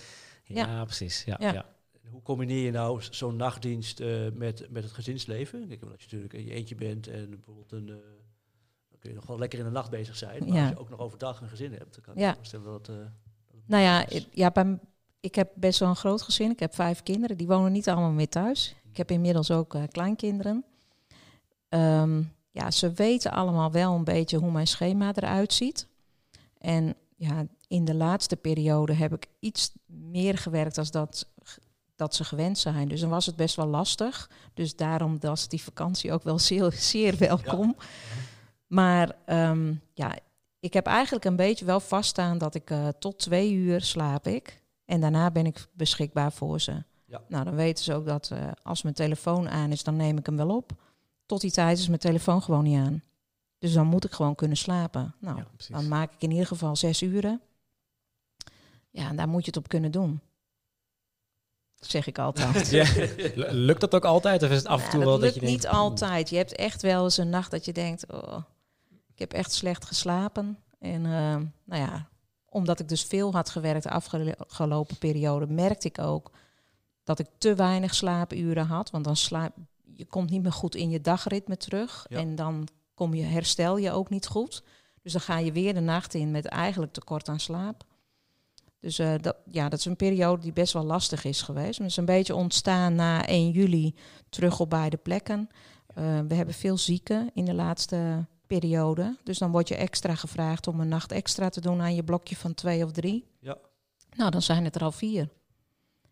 Ja. precies. Ja, Ja. ja. Hoe combineer je nou zo'n nachtdienst eh, met, met het gezinsleven? Kijk, omdat je natuurlijk in je eentje bent en bijvoorbeeld een... eh, dan kun je nog wel lekker in de nacht bezig zijn. Maar Ja. als je ook nog overdag een gezin hebt, dan kan ik Ja. me voorstellen dat... eh, Nou ja, is. ja bij, ik heb best wel een groot gezin. Ik heb vijf kinderen. Die wonen niet allemaal meer thuis. Ik heb inmiddels ook eh, kleinkinderen. Ehm, ja, ze weten allemaal wel een beetje hoe mijn schema eruit ziet. En ja, in de laatste periode heb ik iets meer gewerkt als dat, dat ze gewend zijn. Dus dan was het best wel lastig. Dus daarom was die vakantie ook wel zeer, zeer welkom. Maar ehm, ja, ik heb eigenlijk een beetje wel vaststaan dat ik eh, tot twee uur slaap ik. En daarna ben ik beschikbaar voor ze. Ja. Nou, dan weten ze ook dat eh, als mijn telefoon aan is, dan neem ik hem wel op. Tot die tijd is mijn telefoon gewoon niet aan. Dus dan moet ik gewoon kunnen slapen. Nou, Ja, dan maak ik in ieder geval zes uren. Ja, en daar moet je het op kunnen doen. Zeg ik altijd. Ja. Lukt dat ook altijd? Of is het af en toe dat wel dat lukt je denkt... niet altijd. Je hebt echt wel eens een nacht dat je denkt, oh, ik heb echt slecht geslapen. En eh, nou ja, omdat ik dus veel had gewerkt de afgelopen periode, merkte ik ook dat ik te weinig slaapuren had. Want dan slaap je komt niet meer goed in je dagritme terug. Ja. En dan kom je, herstel je ook niet goed. Dus dan ga je weer de nacht in met eigenlijk tekort aan slaap. Dus eh, dat, ja, dat is een periode die best wel lastig is geweest. Het is een beetje ontstaan na 1 juli terug op beide plekken. Eh, we hebben veel zieken in de laatste periode. Dus dan word je extra gevraagd om een nacht extra te doen aan je blokje van twee of drie. Ja. Nou, dan zijn het er al vier.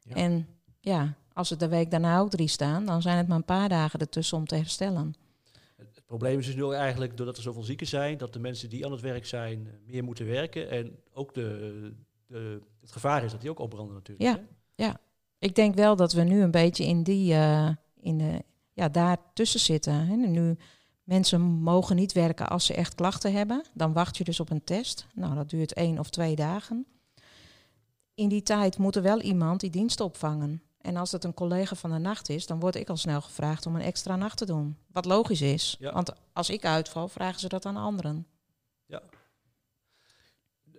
Ja. En ja, als er de week daarna ook drie staan, dan zijn het maar een paar dagen ertussen om te herstellen. Het probleem is dus nu eigenlijk, doordat er zoveel zieken zijn, dat de mensen die aan het werk zijn eh, meer moeten werken. En ook de, de, het gevaar is dat die ook opbranden natuurlijk. Ja. hè? Ik denk wel dat we nu een beetje in die, eh, in de, ja, daar tussen zitten. Hè. Nu, mensen mogen niet werken als ze echt klachten hebben. Dan wacht je dus op een test. Nou, dat duurt één of twee dagen. In die tijd moet er wel iemand die dienst opvangen. En als het een collega van de nacht is, dan word ik al snel gevraagd om een extra nacht te doen. Wat logisch is. Ja. Want als ik uitval, vragen ze dat aan anderen.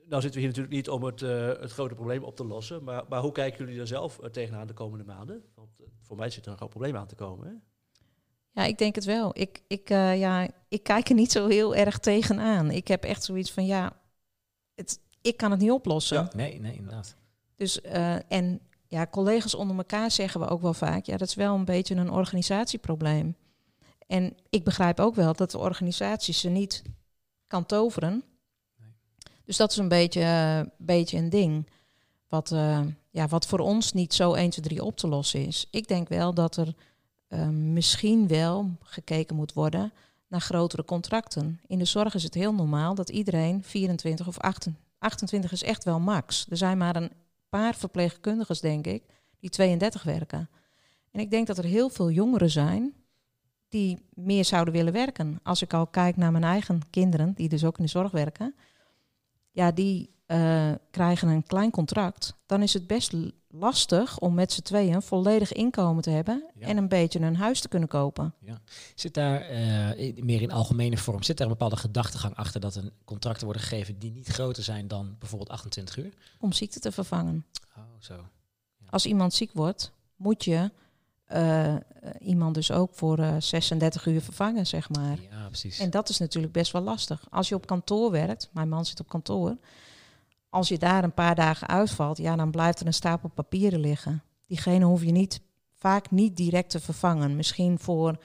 Nou zitten we hier natuurlijk niet om het, eh, het grote probleem op te lossen. Maar, maar hoe kijken jullie daar zelf eh, tegenaan de komende maanden? Want eh, voor mij zit er een groot probleem aan te komen. Hè? Ja, ik denk het wel. Ik, ik, eh, ja, ik kijk er niet zo heel erg tegenaan. Ik heb echt zoiets van, ja, het, ik kan het niet oplossen. Ja. Nee, nee, inderdaad. Dus, eh, en ja, collega's onder elkaar zeggen we ook wel vaak, ja, dat is wel een beetje een organisatieprobleem. En ik begrijp ook wel dat de organisatie ze niet kan toveren. Nee. Dus dat is een beetje, eh, beetje een ding. Wat, ja, wat voor ons niet zo 1, 2, 3 op te lossen is. Ik denk wel dat er eh, misschien wel gekeken moet worden naar grotere contracten. In de zorg is het heel normaal dat iedereen 24 of 28, 28 is echt wel max. Er zijn maar een paar verpleegkundigen, denk ik, die 32 werken. En ik denk dat er heel veel jongeren zijn die meer zouden willen werken. Als ik al kijk naar mijn eigen kinderen, die dus ook in de zorg werken, ja, die eh, krijgen een klein contract. Dan is het best lastig om met z'n tweeën een volledig inkomen te hebben Ja. en een beetje een huis te kunnen kopen. Zit daar, eh, meer in algemene vorm, zit daar een bepaalde gedachtegang achter dat een contracten worden gegeven die niet groter zijn dan bijvoorbeeld 28 uur? Om ziekte te vervangen. Oh, zo. Als iemand ziek wordt, moet je eh, iemand dus ook voor eh, 36 uur vervangen, zeg maar. Ja, precies. En dat is natuurlijk best wel lastig. Als je op kantoor werkt, mijn man zit op kantoor, als je daar een paar dagen uitvalt, ja, dan blijft er een stapel papieren liggen. Diegene hoef je niet vaak niet direct te vervangen. Misschien voor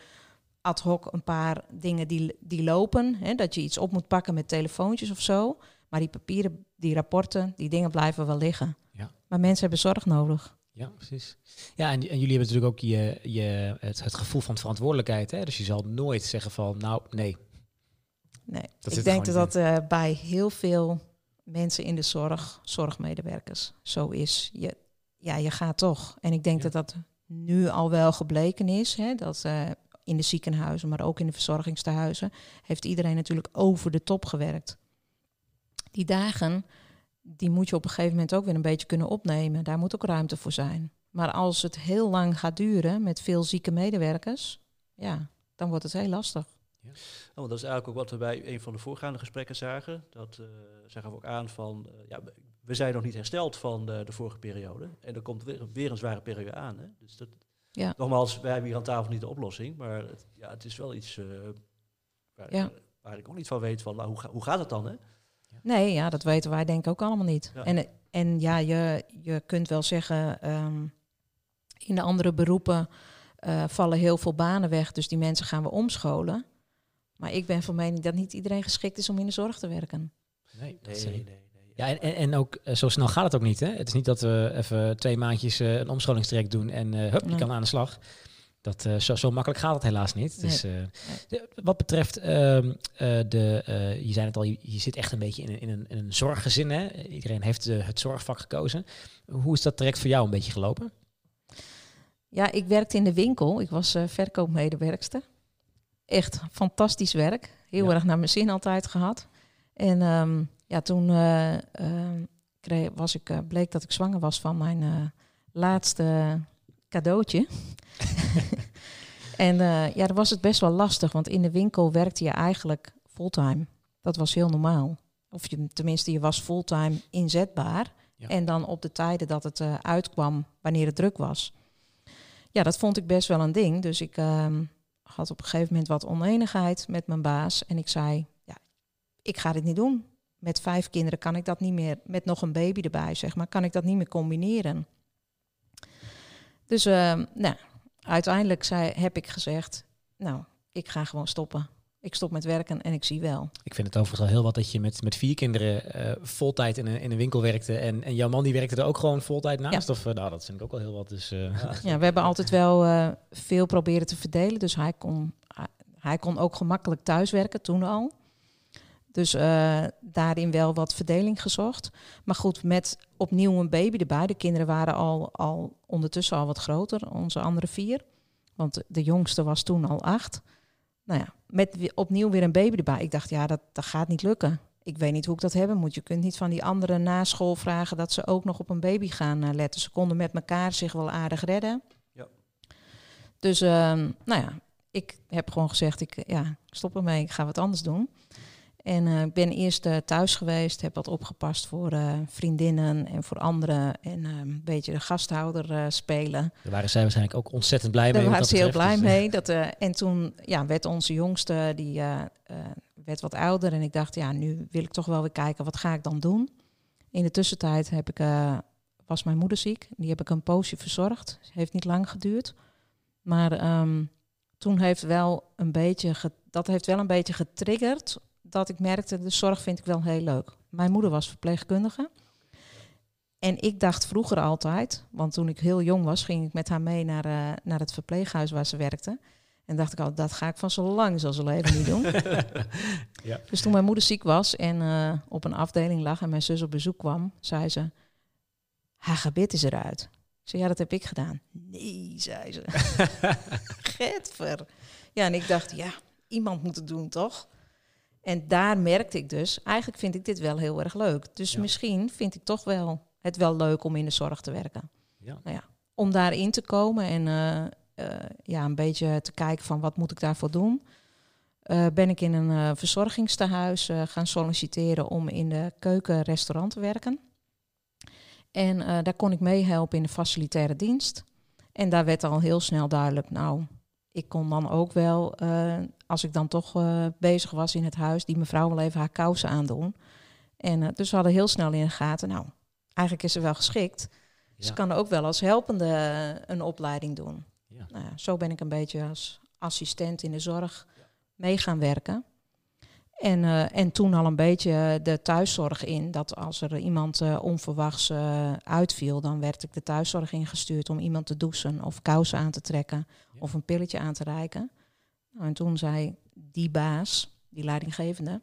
ad hoc een paar dingen die, die lopen. Hè, dat je iets op moet pakken met telefoontjes of zo. Maar die papieren, die rapporten, die dingen blijven wel liggen. Ja. Maar mensen hebben zorg nodig. Ja, precies. Ja, en, en jullie hebben natuurlijk ook je, je, het, het gevoel van verantwoordelijkheid. Hè? Dus je zal nooit zeggen van, nou, nee. Nee, Dat ik denk dat dat eh, bij heel veel mensen in de zorg, zorgmedewerkers, zo is. Je, ja, je gaat toch. En ik denk Ja. dat dat nu al wel gebleken is. Hè, dat eh, in de ziekenhuizen, maar ook in de verzorgingstehuizen, heeft iedereen natuurlijk over de top gewerkt. Die dagen, die moet je op een gegeven moment ook weer een beetje kunnen opnemen. Daar moet ook ruimte voor zijn. Maar als het heel lang gaat duren met veel zieke medewerkers, ja, dan wordt het heel lastig. Oh, want dat is eigenlijk ook wat we bij een van de voorgaande gesprekken zagen. Dat eh, zeggen we ook aan van, eh, ja, we zijn nog niet hersteld van de, de vorige periode. En er komt weer, weer een zware periode aan. Hè? Dus dat, Ja. nogmaals, wij hebben hier aan tafel niet de oplossing. Maar het, ja, het is wel iets eh, waar, Ja. waar ik ook niet van weet van, nou, hoe, ga- hoe gaat het dan? Hè? Nee, ja, dat weten wij denk ik ook allemaal niet. Ja. En, en ja, je, je kunt wel zeggen, ehm, in de andere beroepen eh, vallen heel veel banen weg, dus die mensen gaan we omscholen. Maar ik ben van mening dat niet iedereen geschikt is om in de zorg te werken. Nee, dat Nee, is- nee, nee. Ja, en, en, en ook eh, zo snel gaat het ook niet. Hè? Het is niet dat we even twee maandjes eh, een omscholingstraject doen en eh hup, je Nee. kan aan de slag. Dat, eh, zo, zo makkelijk gaat het helaas niet. Nee. Dus, eh, de- wat betreft ehm, eh, de, eh, je zei het al, je, je zit echt een beetje in een, in een, in een zorggezin. Hè? Iedereen heeft het zorgvak gekozen. Hoe is dat traject voor jou een beetje gelopen? Ja, ik werkte in de winkel. Ik was eh, verkoopmedewerkster. Echt fantastisch werk. Heel Ja. erg naar mijn zin altijd gehad. En ehm, ja, toen eh, ehm, kreeg, was ik, eh, bleek dat ik zwanger was van mijn eh, laatste cadeautje. en ja, dan was het best wel lastig, want in de winkel werkte je eigenlijk fulltime. Dat was heel normaal. Of je, tenminste, je was fulltime inzetbaar. Ja. En dan op de tijden dat het uitkwam, wanneer het druk was. Ja, dat vond ik best wel een ding. Dus ik ehm, had op een gegeven moment wat oneenigheid met mijn baas. En ik zei, ja, ik ga dit niet doen. Met vijf kinderen kan ik dat niet meer, met nog een baby erbij, zeg maar, kan ik dat niet meer combineren. Dus ehm, nou, uiteindelijk zei, heb ik gezegd, nou, ik ga gewoon stoppen. Ik stop met werken en ik zie wel. Ik vind het overigens al heel wat dat je met, met vier kinderen eh voltijd in een, in een winkel werkte. En, en jouw man die werkte er ook gewoon voltijd naast. Of, eh, nou, dat vind ik ook wel heel wat. Dus, eh, Ja, we hebben altijd wel eh, veel proberen te verdelen. Dus hij kon, hij, hij kon ook gemakkelijk thuiswerken toen al. Dus eh, daarin wel wat verdeling gezocht. Maar goed, met opnieuw een baby erbij. De kinderen waren al, al ondertussen al wat groter, onze andere vier. Want de jongste was toen al acht. Nou ja, met opnieuw weer een baby erbij. Ik dacht, ja, dat, dat gaat niet lukken. Ik weet niet hoe ik dat hebben moet. Je kunt niet van die anderen na school vragen dat ze ook nog op een baby gaan eh, letten. Ze konden met elkaar zich wel aardig redden. Ja. Dus, ehm, nou ja, ik heb gewoon gezegd, ik ja, ik stop ermee, ik ga wat anders doen. En eh, ik ben eerst eh, thuis geweest, heb wat opgepast voor eh, vriendinnen en voor anderen. En een beetje de gasthouder spelen. daar waren zij waarschijnlijk ook ontzettend blij mee. Daar waren ze heel blij Dus, mee. Dat, en toen ja, werd onze jongste, die werd wat ouder. En ik dacht, ja, nu wil ik toch wel weer kijken, wat ga ik dan doen? In de tussentijd heb ik, was mijn moeder ziek. Die heb ik een poosje verzorgd. Heeft niet lang geduurd. Maar ehm, toen heeft wel een beetje, dat heeft wel een beetje getriggerd dat ik merkte, de zorg vind ik wel heel leuk. Mijn moeder was verpleegkundige. En ik dacht vroeger altijd, want toen ik heel jong was, ging ik met haar mee naar, eh, naar het verpleeghuis waar ze werkte. En dacht ik al, dat ga ik van zo lang zal ze leven niet doen. Ja. Dus toen mijn moeder ziek was en eh, op een afdeling lag en mijn zus op bezoek kwam, zei ze, haar gebit is eruit. Ik zei, ja, dat heb ik gedaan. Nee, zei ze. Getver. Ja, en ik dacht, ja, iemand moet het doen, toch? En daar merkte ik dus, eigenlijk vind ik dit wel heel erg leuk. Dus Ja. misschien vind ik toch wel het wel leuk om in de zorg te werken. Ja. Nou ja, om daarin te komen en eh, eh, ja, een beetje te kijken van wat moet ik daarvoor doen. eh, ben ik in een eh, verzorgingstehuis eh, gaan solliciteren om in de keuken-restaurant te werken. En daar kon ik meehelpen in de facilitaire dienst. En daar werd al heel snel duidelijk, nou, ik kon dan ook wel, als ik dan toch eh, bezig was in het huis, die mevrouw wel even haar kousen aandoen. En eh, dus we hadden heel snel in de gaten, nou, eigenlijk is ze wel geschikt. Ze Ja. kan ook wel als helpende eh, een opleiding doen. Ja. Nou ja, zo ben ik een beetje als assistent in de zorg mee gaan werken. En, uh, en toen al een beetje de thuiszorg in. Dat als er iemand uh, onverwachts uh, uitviel, dan werd ik de thuiszorg ingestuurd om iemand te douchen of kousen aan te trekken ja. of een pilletje aan te reiken. Nou, en toen zei die baas, die leidinggevende,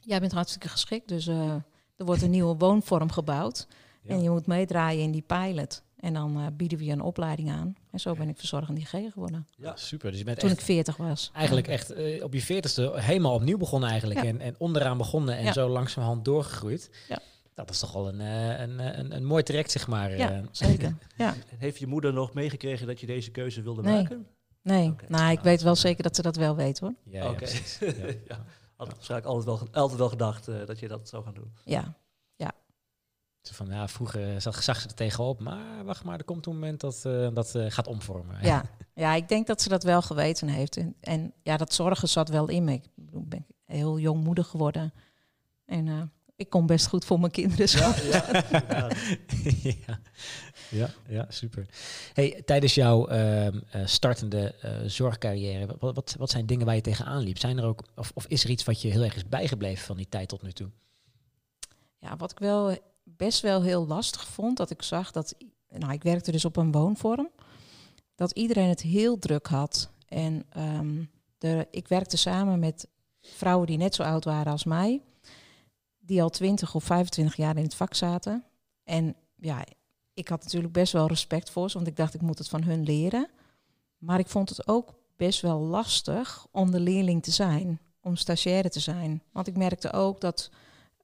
jij bent hartstikke geschikt, dus er wordt een nieuwe woonvorm gebouwd. Ja. En je moet meedraaien in die pilot. En dan uh, bieden we je een opleiding aan. En zo ben ik verzorgende IG geworden. Ja, super. Dus je bent Toen echt, ik 40 was. Eigenlijk echt uh, op je veertigste helemaal opnieuw begonnen eigenlijk. Ja. En, en onderaan begonnen en ja. zo langzamerhand doorgegroeid. Ja. Dat is toch wel een, een, een, een, mooi traject, zeg maar. Ja, zeker. ja. Heeft je moeder nog meegekregen dat je deze keuze wilde nee. maken? Nee, okay. nou, ik weet wel zeker dat ze dat wel weet hoor. Ja, Oké. Okay. ja. Had waarschijnlijk altijd wel, altijd wel gedacht dat je dat zou gaan doen. Ja, van, ja, vroeger zag, zag ze er tegenop, maar wacht maar, er komt een moment dat uh, dat uh, gaat omvormen. Ja. ja, ik denk dat ze dat wel geweten heeft. En, en ja, dat zorgen zat wel in me. Ik ben heel jong moeder geworden. En uh, ik kom best goed voor mijn kinderen. Ja, ja, ja. ja, ja, super. Hey, tijdens jouw startende zorgcarrière, wat, wat, wat zijn dingen waar je tegenaan liep? Zijn er ook, of, of is er iets wat je heel erg is bijgebleven van die tijd tot nu toe? Ja, wat ik wel best wel heel lastig vond. Dat ik zag dat, nou, ik werkte dus op een woonvorm, dat iedereen het heel druk had. En um, de, ik werkte samen met vrouwen die net zo oud waren als mij, die al 20 of 25 jaar in het vak zaten. En ja, ik had natuurlijk best wel respect voor ze, want ik dacht ik moet het van hun leren. Maar ik vond het ook best wel lastig om de leerling te zijn, om stagiaire te zijn. Want ik merkte ook dat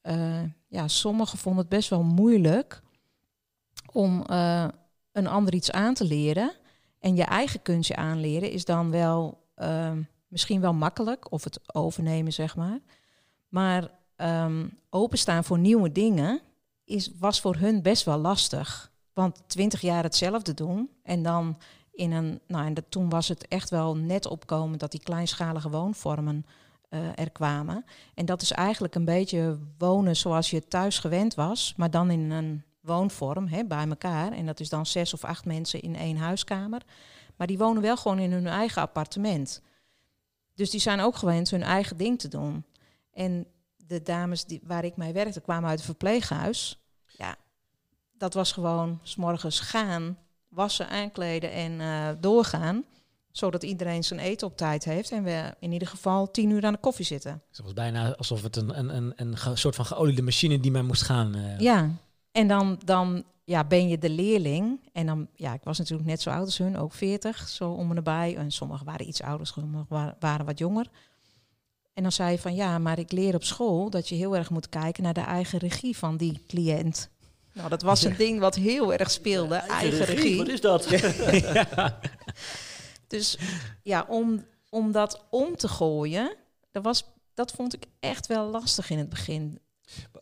uh, ja, sommigen vonden het best wel moeilijk om uh, een ander iets aan te leren. En je eigen kunstje aanleren is dan wel uh, misschien wel makkelijk, of het overnemen, zeg maar. Maar um, openstaan voor nieuwe dingen is, was voor hun best wel lastig. Want twintig jaar hetzelfde doen en dan in een, nou en toen was het echt wel net opkomen dat die kleinschalige woonvormen uh, er kwamen. En dat is eigenlijk een beetje wonen zoals je thuis gewend was, maar dan in een woonvorm hè, bij elkaar. En dat is dan zes of acht mensen in één huiskamer. Maar die wonen wel gewoon in hun eigen appartement. Dus die zijn ook gewend hun eigen ding te doen. En de dames die, waar ik mee werkte kwamen uit het verpleeghuis. Ja, dat was gewoon s morgens gaan, wassen, aankleden en uh, doorgaan zodat iedereen zijn eten op tijd heeft en we in ieder geval tien uur aan de koffie zitten. Het was bijna alsof het een, een, een, een soort van geoliede machine die maar moest gaan. Uh. Ja, en dan, dan ja, ben je de leerling. En dan, ja, ik was natuurlijk net zo oud als hun, ook 40, zo om en nabij. En sommigen waren iets ouder, sommigen waren wat jonger. En dan zei je van ja, maar ik leer op school dat je heel erg moet kijken naar de eigen regie van die cliënt. Nou, dat was een ding wat heel erg speelde, ja, eigen, eigen regie. regie. Wat is dat? ja. Dus ja, om, om dat om te gooien, dat, was, dat vond ik echt wel lastig in het begin.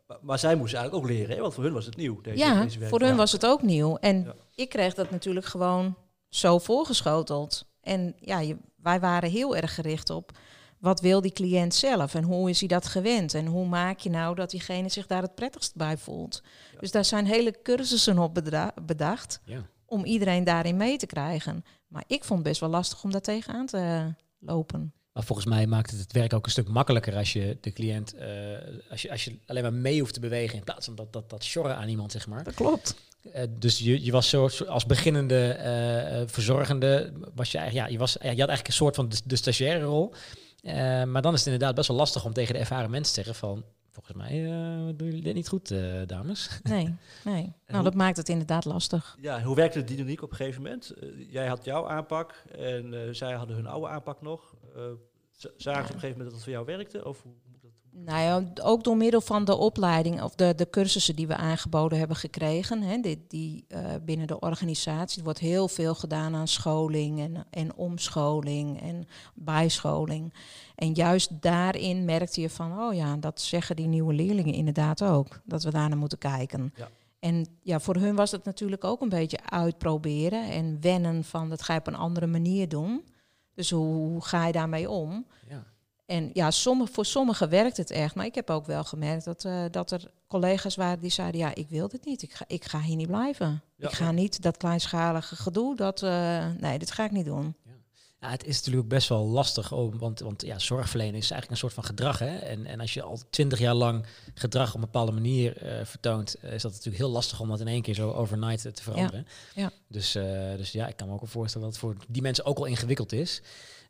Maar, maar zij moesten eigenlijk ook leren, hè? want voor hun was het nieuw. Deze, ja, deze voor hun was het ook nieuw. En ja. ik kreeg dat natuurlijk gewoon zo voorgeschoteld. En ja, je, wij waren heel erg gericht op wat wil die cliënt zelf en hoe is hij dat gewend en hoe maak je nou dat diegene zich daar het prettigst bij voelt. Ja. Dus daar zijn hele cursussen op bedacht ja. om iedereen daarin mee te krijgen. Maar ik vond het best wel lastig om daar tegenaan te lopen. Maar volgens mij maakt het het werk ook een stuk makkelijker als je de cliënt, uh, als, je, als je alleen maar mee hoeft te bewegen in plaats van dat, dat, dat sjorren aan iemand, zeg maar. Dat klopt. Uh, dus je, je was zo als beginnende uh, verzorgende, was je eigenlijk, ja, je, was, je had eigenlijk een soort van de, de stagiaire rol. Maar dan is het inderdaad best wel lastig om tegen de ervaren mensen te zeggen van, volgens mij uh, doen jullie dit niet goed, uh, dames. Nee, nee. nou, dat maakt het inderdaad lastig. Ja, hoe werkte de dynamiek op een gegeven moment? Uh, jij had jouw aanpak en zij hadden hun oude aanpak nog. zagen ze ja. op een gegeven moment dat het voor jou werkte? Of? Nou ja, ook door middel van de opleiding of de, de cursussen die we aangeboden hebben gekregen, hè, die, die binnen de organisatie, er wordt heel veel gedaan aan scholing en, en omscholing en bijscholing. En juist daarin merkte je van, oh ja, dat zeggen die nieuwe leerlingen inderdaad ook. Dat we daar naar moeten kijken. Ja. En ja, voor hun was het natuurlijk ook een beetje uitproberen en wennen van dat ga je op een andere manier doen. Dus hoe, hoe ga je daarmee om? Ja. En ja, sommige, voor sommigen werkt het echt. Maar ik heb ook wel gemerkt dat, uh, dat er collega's waren die zeiden... ja, ik wil dit niet. Ik ga, ik ga hier niet blijven. ik ga niet dat kleinschalige gedoe. Dat, uh, nee, dit ga ik niet doen. Ja. Ja, het is natuurlijk best wel lastig, om, want, want ja, zorgverlenen is eigenlijk een soort van gedrag. Hè? En, en als je al twintig jaar lang gedrag op een bepaalde manier uh, vertoont, is dat natuurlijk heel lastig om dat in één keer zo overnight te veranderen. Ja. ja. Dus, dus ja, ik kan me ook wel voorstellen dat het voor die mensen ook al ingewikkeld is.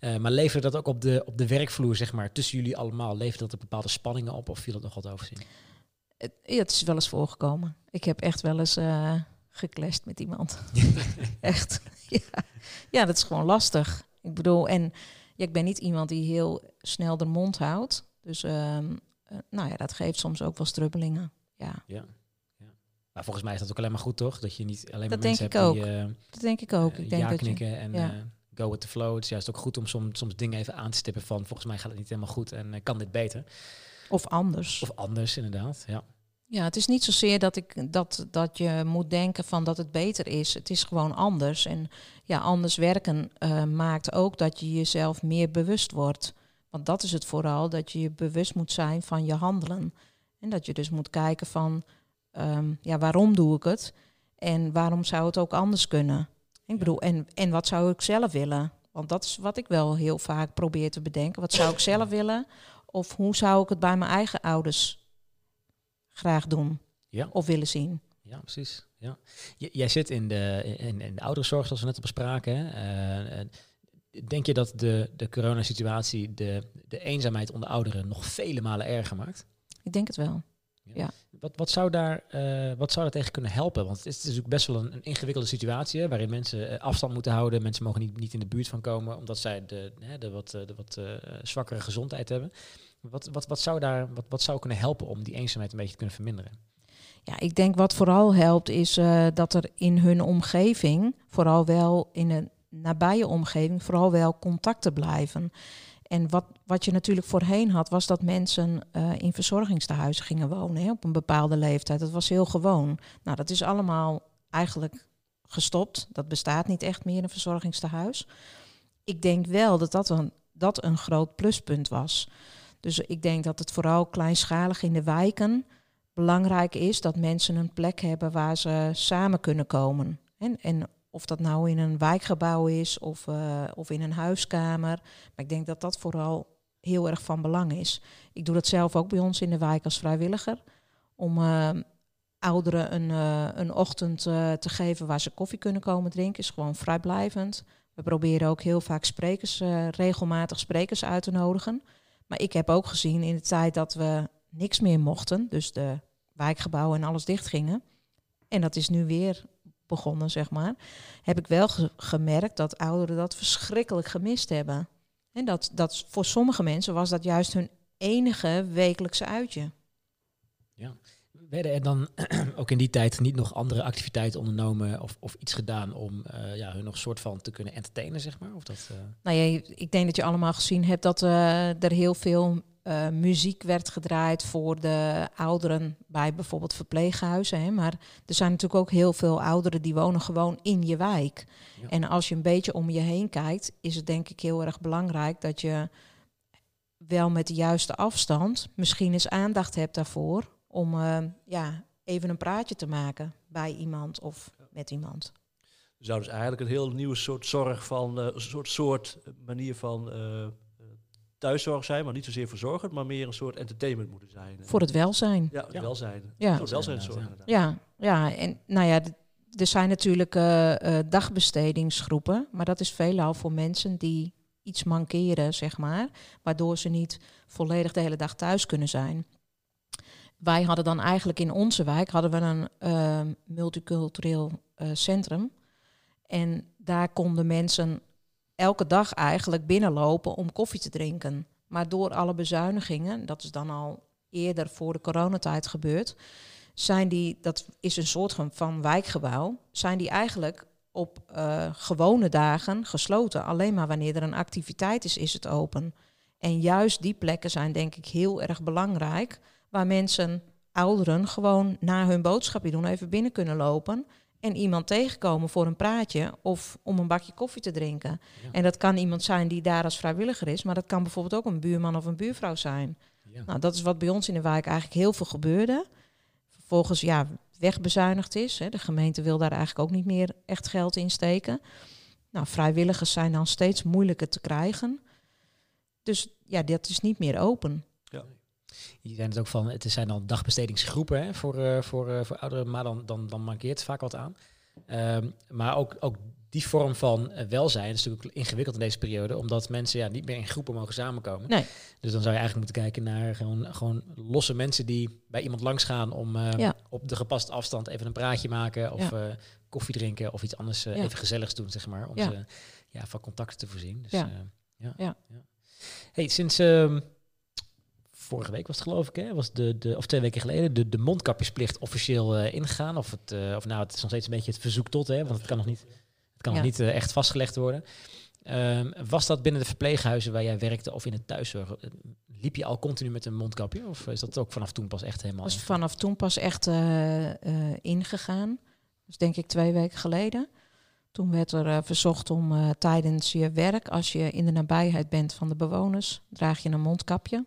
Uh, maar levert dat ook op de, op de werkvloer, zeg maar, tussen jullie allemaal, levert dat er bepaalde spanningen op of viel dat nog wat overzien? Het, ja, het is wel eens voorgekomen. Ik heb echt wel eens uh, geclashed met iemand. echt. Ja. ja, dat is gewoon lastig. Ik bedoel, en ja, ik ben niet iemand die heel snel de mond houdt. Dus uh, nou ja, dat geeft soms ook wel strubbelingen. Ja. ja. Maar volgens mij is dat ook alleen maar goed, toch? Dat je niet alleen maar dat mensen denk ik hebt ook. die... dat denk ik ook. ik denk ja knikken je, en... Ja go with the flow. Het is juist ook goed om soms, soms dingen even aan te stippen van volgens mij gaat het niet helemaal goed en uh, kan dit beter. Of anders. Of anders, inderdaad. Ja. Ja, het is niet zozeer dat, ik, dat, dat je moet denken van dat het beter is. Het is gewoon anders. En ja, anders werken uh, maakt ook dat je jezelf meer bewust wordt. Want dat is het vooral, dat je je bewust moet zijn van je handelen. En dat je dus moet kijken van, um, ja, waarom doe ik het? En waarom zou het ook anders kunnen? Ik bedoel, en, en wat zou ik zelf willen? Want dat is wat ik wel heel vaak probeer te bedenken. Wat zou ik zelf willen? Of hoe zou ik het bij mijn eigen ouders graag doen? Ja. Of willen zien? Ja, precies. Ja. jij zit in de, in, in de ouderenzorg, zoals we net al bespraken. Hè? Uh, denk je dat de, de coronasituatie de, de eenzaamheid onder ouderen nog vele malen erger maakt? Ik denk het wel. Ja. Wat, wat, zou daar, uh, wat zou daar tegen kunnen helpen? Want het is natuurlijk best wel een, een ingewikkelde situatie hè, waarin mensen uh, afstand moeten houden. Mensen mogen niet, niet in de buurt van komen omdat zij de, hè, de wat, de wat uh, zwakkere gezondheid hebben. Wat, wat, wat, zou daar, wat, wat zou kunnen helpen om die eenzaamheid een beetje te kunnen verminderen? Ja, ik denk wat vooral helpt is dat er in hun omgeving, vooral wel in een nabije omgeving, vooral wel contacten blijven. En wat, wat je natuurlijk voorheen had, was dat mensen uh, in verzorgingstehuizen gingen wonen hè, op een bepaalde leeftijd. Dat was heel gewoon. Nou, dat is allemaal eigenlijk gestopt. Dat bestaat niet echt meer, een verzorgingstehuis. Ik denk wel dat dat een, dat een groot pluspunt was. Dus ik denk dat het vooral kleinschalig in de wijken belangrijk is dat mensen een plek hebben waar ze samen kunnen komen. En, en of dat nou in een wijkgebouw is of, uh, of in een huiskamer. Maar ik denk dat dat vooral heel erg van belang is. Ik doe dat zelf ook bij ons in de wijk als vrijwilliger. Om uh, ouderen een, uh, een ochtend te geven waar ze koffie kunnen komen drinken. Is gewoon vrijblijvend. We proberen ook heel vaak sprekers, regelmatig sprekers uit te nodigen. Maar ik heb ook gezien in de tijd dat we niks meer mochten. Dus de wijkgebouwen en alles dichtgingen. En dat is nu weer begonnen, zeg maar, heb ik wel gemerkt dat ouderen dat verschrikkelijk gemist hebben. En dat, dat voor sommige mensen was dat juist hun enige wekelijkse uitje. Ja. Werden er dan ook in die tijd niet nog andere activiteiten ondernomen of, of iets gedaan om uh, ja, hun nog soort van te kunnen entertainen, zeg maar? Of dat, uh... Nou ja, ik denk dat je allemaal gezien hebt dat uh, er heel veel muziek werd gedraaid voor de ouderen bij bijvoorbeeld verpleeghuizen. Hè. Maar er zijn natuurlijk ook heel veel ouderen die wonen gewoon in je wijk. En als je een beetje om je heen kijkt, is het denk ik heel erg belangrijk dat je wel met de juiste afstand misschien eens aandacht hebt daarvoor om uh, ja, even een praatje te maken bij iemand of met iemand. Er zou dus eigenlijk een heel nieuwe soort zorg van, uh, een soort, soort manier van thuiszorg zijn, maar niet zozeer verzorgend, maar meer een soort entertainment moeten zijn. Voor het welzijn. Ja, het welzijn. Ja. Voor welzijnszorg. Ja, ja, en nou ja, er zijn natuurlijk uh, dagbestedingsgroepen, maar dat is veelal voor mensen die iets mankeren, zeg maar, waardoor ze niet volledig de hele dag thuis kunnen zijn. Wij hadden dan eigenlijk in onze wijk hadden we een uh, multicultureel centrum. En daar konden mensen elke dag eigenlijk binnenlopen om koffie te drinken. Maar door alle bezuinigingen, dat is dan al eerder voor de coronatijd gebeurd, zijn die, dat is een soort van wijkgebouw, zijn die eigenlijk op uh, gewone dagen gesloten. Alleen maar wanneer er een activiteit is, is het open. En juist die plekken zijn denk ik heel erg belangrijk, waar mensen, ouderen, gewoon na hun boodschapje doen even binnen kunnen lopen en iemand tegenkomen voor een praatje of om een bakje koffie te drinken. En dat kan iemand zijn die daar als vrijwilliger is, maar dat kan bijvoorbeeld ook een buurman of een buurvrouw zijn. Ja. Nou, dat is wat bij ons in de wijk eigenlijk heel veel gebeurde. Vervolgens, ja, wegbezuinigd is. Hè. De gemeente wil daar eigenlijk ook niet meer echt geld in steken. Nou, vrijwilligers zijn dan steeds moeilijker te krijgen. Dus ja, dat is niet meer open. Je zijn het ook van, het zijn dan dagbestedingsgroepen hè, voor, uh, voor, uh, voor ouderen, maar dan, dan, dan mankeert het vaak wat aan. Um, maar ook, ook die vorm van uh, welzijn is natuurlijk ingewikkeld in deze periode, omdat mensen ja, niet meer in groepen mogen samenkomen. Nee. Dus dan zou je eigenlijk moeten kijken naar gewoon, gewoon losse mensen die bij iemand langs gaan om ja. op de gepaste afstand even een praatje maken of ja. koffie drinken of iets anders even gezelligs doen, zeg maar, om ze ja, van contacten te voorzien. Dus, ja. ja. Hey, sinds uh, vorige week was het geloof ik, hè, was de, de, of twee weken geleden, de, de mondkapjesplicht officieel uh, ingegaan. Of, het, uh, of nou, het is nog steeds een beetje het verzoek tot, hè, want het kan nog niet, het kan nog niet uh, echt vastgelegd worden. Um, was dat binnen de verpleeghuizen waar jij werkte of in het thuiszorg? Liep je al continu met een mondkapje? Of is dat ook vanaf toen pas echt helemaal? Was vanaf toen pas echt ingegaan. Dus denk ik twee weken geleden. Toen werd er uh, verzocht om uh, tijdens je werk, als je in de nabijheid bent van de bewoners, draag je een mondkapje.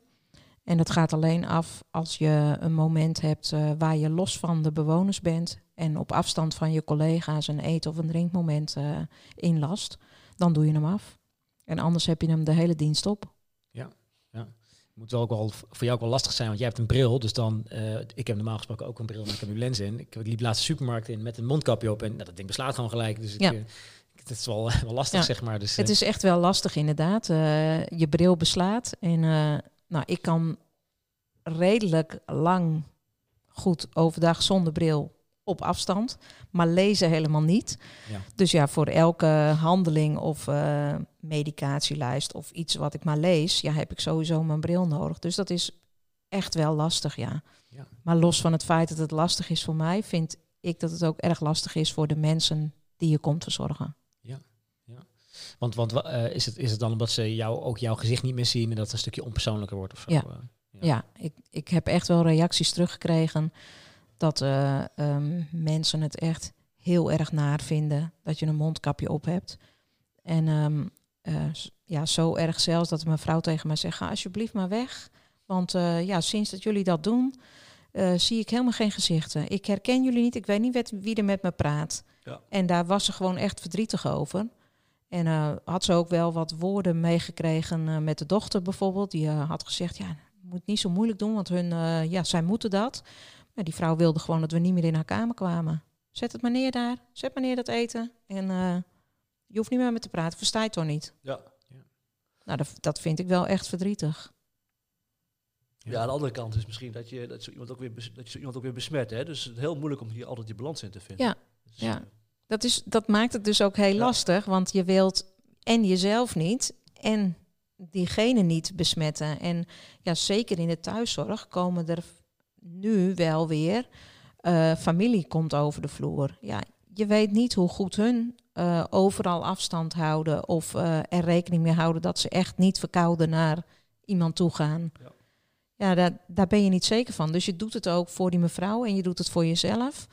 En dat gaat alleen af als je een moment hebt uh, waar je los van de bewoners bent en op afstand van je collega's een eet- of een drinkmoment inlast. Dan doe je hem af. En anders heb je hem de hele dienst op moet wel ook wel voor jou ook wel lastig zijn, want jij hebt een bril. Dus dan, uh, ik heb normaal gesproken ook een bril, maar ik heb nu lens in. Ik, liep laatst de supermarkt in met een mondkapje op en nou, dat ding beslaat gewoon gelijk. Dus ja. ik, uh, het is wel, wel lastig, zeg maar. Dus, het is echt wel lastig, inderdaad. Uh, je bril beslaat. En nou, ik kan redelijk lang goed overdag zonder bril op afstand, maar lezen helemaal niet. Ja. Dus ja, voor elke handeling of uh, medicatielijst of iets wat ik maar lees, ja, heb ik sowieso mijn bril nodig. Dus dat is echt wel lastig, ja. ja. Maar los van het feit dat het lastig is voor mij, vind ik dat het ook erg lastig is voor de mensen die je komt verzorgen. Want, want uh, is, het, is het dan omdat ze jou, ook jouw gezicht niet meer zien en dat het een stukje onpersoonlijker wordt of zo? Ja, uh, ja. ja ik, ik heb echt wel reacties teruggekregen dat uh, um, mensen het echt heel erg naar vinden dat je een mondkapje op hebt. En um, uh, ja, zo erg zelfs dat mijn vrouw tegen mij zegt, ga alsjeblieft maar weg. Want uh, ja, sinds dat jullie dat doen, zie ik helemaal geen gezichten. Ik herken jullie niet, ik weet niet wie er met me praat. Ja. En daar was ze gewoon echt verdrietig over. En had ze ook wel wat woorden meegekregen met de dochter bijvoorbeeld. Die had gezegd, ja, moet niet zo moeilijk doen, want hun, ja, zij moeten dat die vrouw wilde gewoon dat we niet meer in haar kamer kwamen. Zet het maar neer daar, zet maar neer dat eten. En uh, je hoeft niet meer met te praten, versta je toch niet? Ja. ja. Nou, dat, dat vind ik wel echt verdrietig. Ja, aan de andere kant is misschien dat je, dat zo iemand, ook weer, dat je zo iemand ook weer besmet. Hè? Dus het is heel moeilijk om hier altijd die balans in te vinden. Ja, dus, ja. Eh, dat, is, dat maakt het dus ook heel ja. lastig. Want je wilt en jezelf niet en diegene niet besmetten. En ja, zeker in de thuiszorg komen er nu wel weer uh, familie komt over de vloer. Ja, je weet niet hoe goed hun uh, overal afstand houden of uh, er rekening mee houden dat ze echt niet verkouden naar iemand toe gaan. Ja, ja daar, daar ben je niet zeker van. Dus je doet het ook voor die mevrouw en je doet het voor jezelf.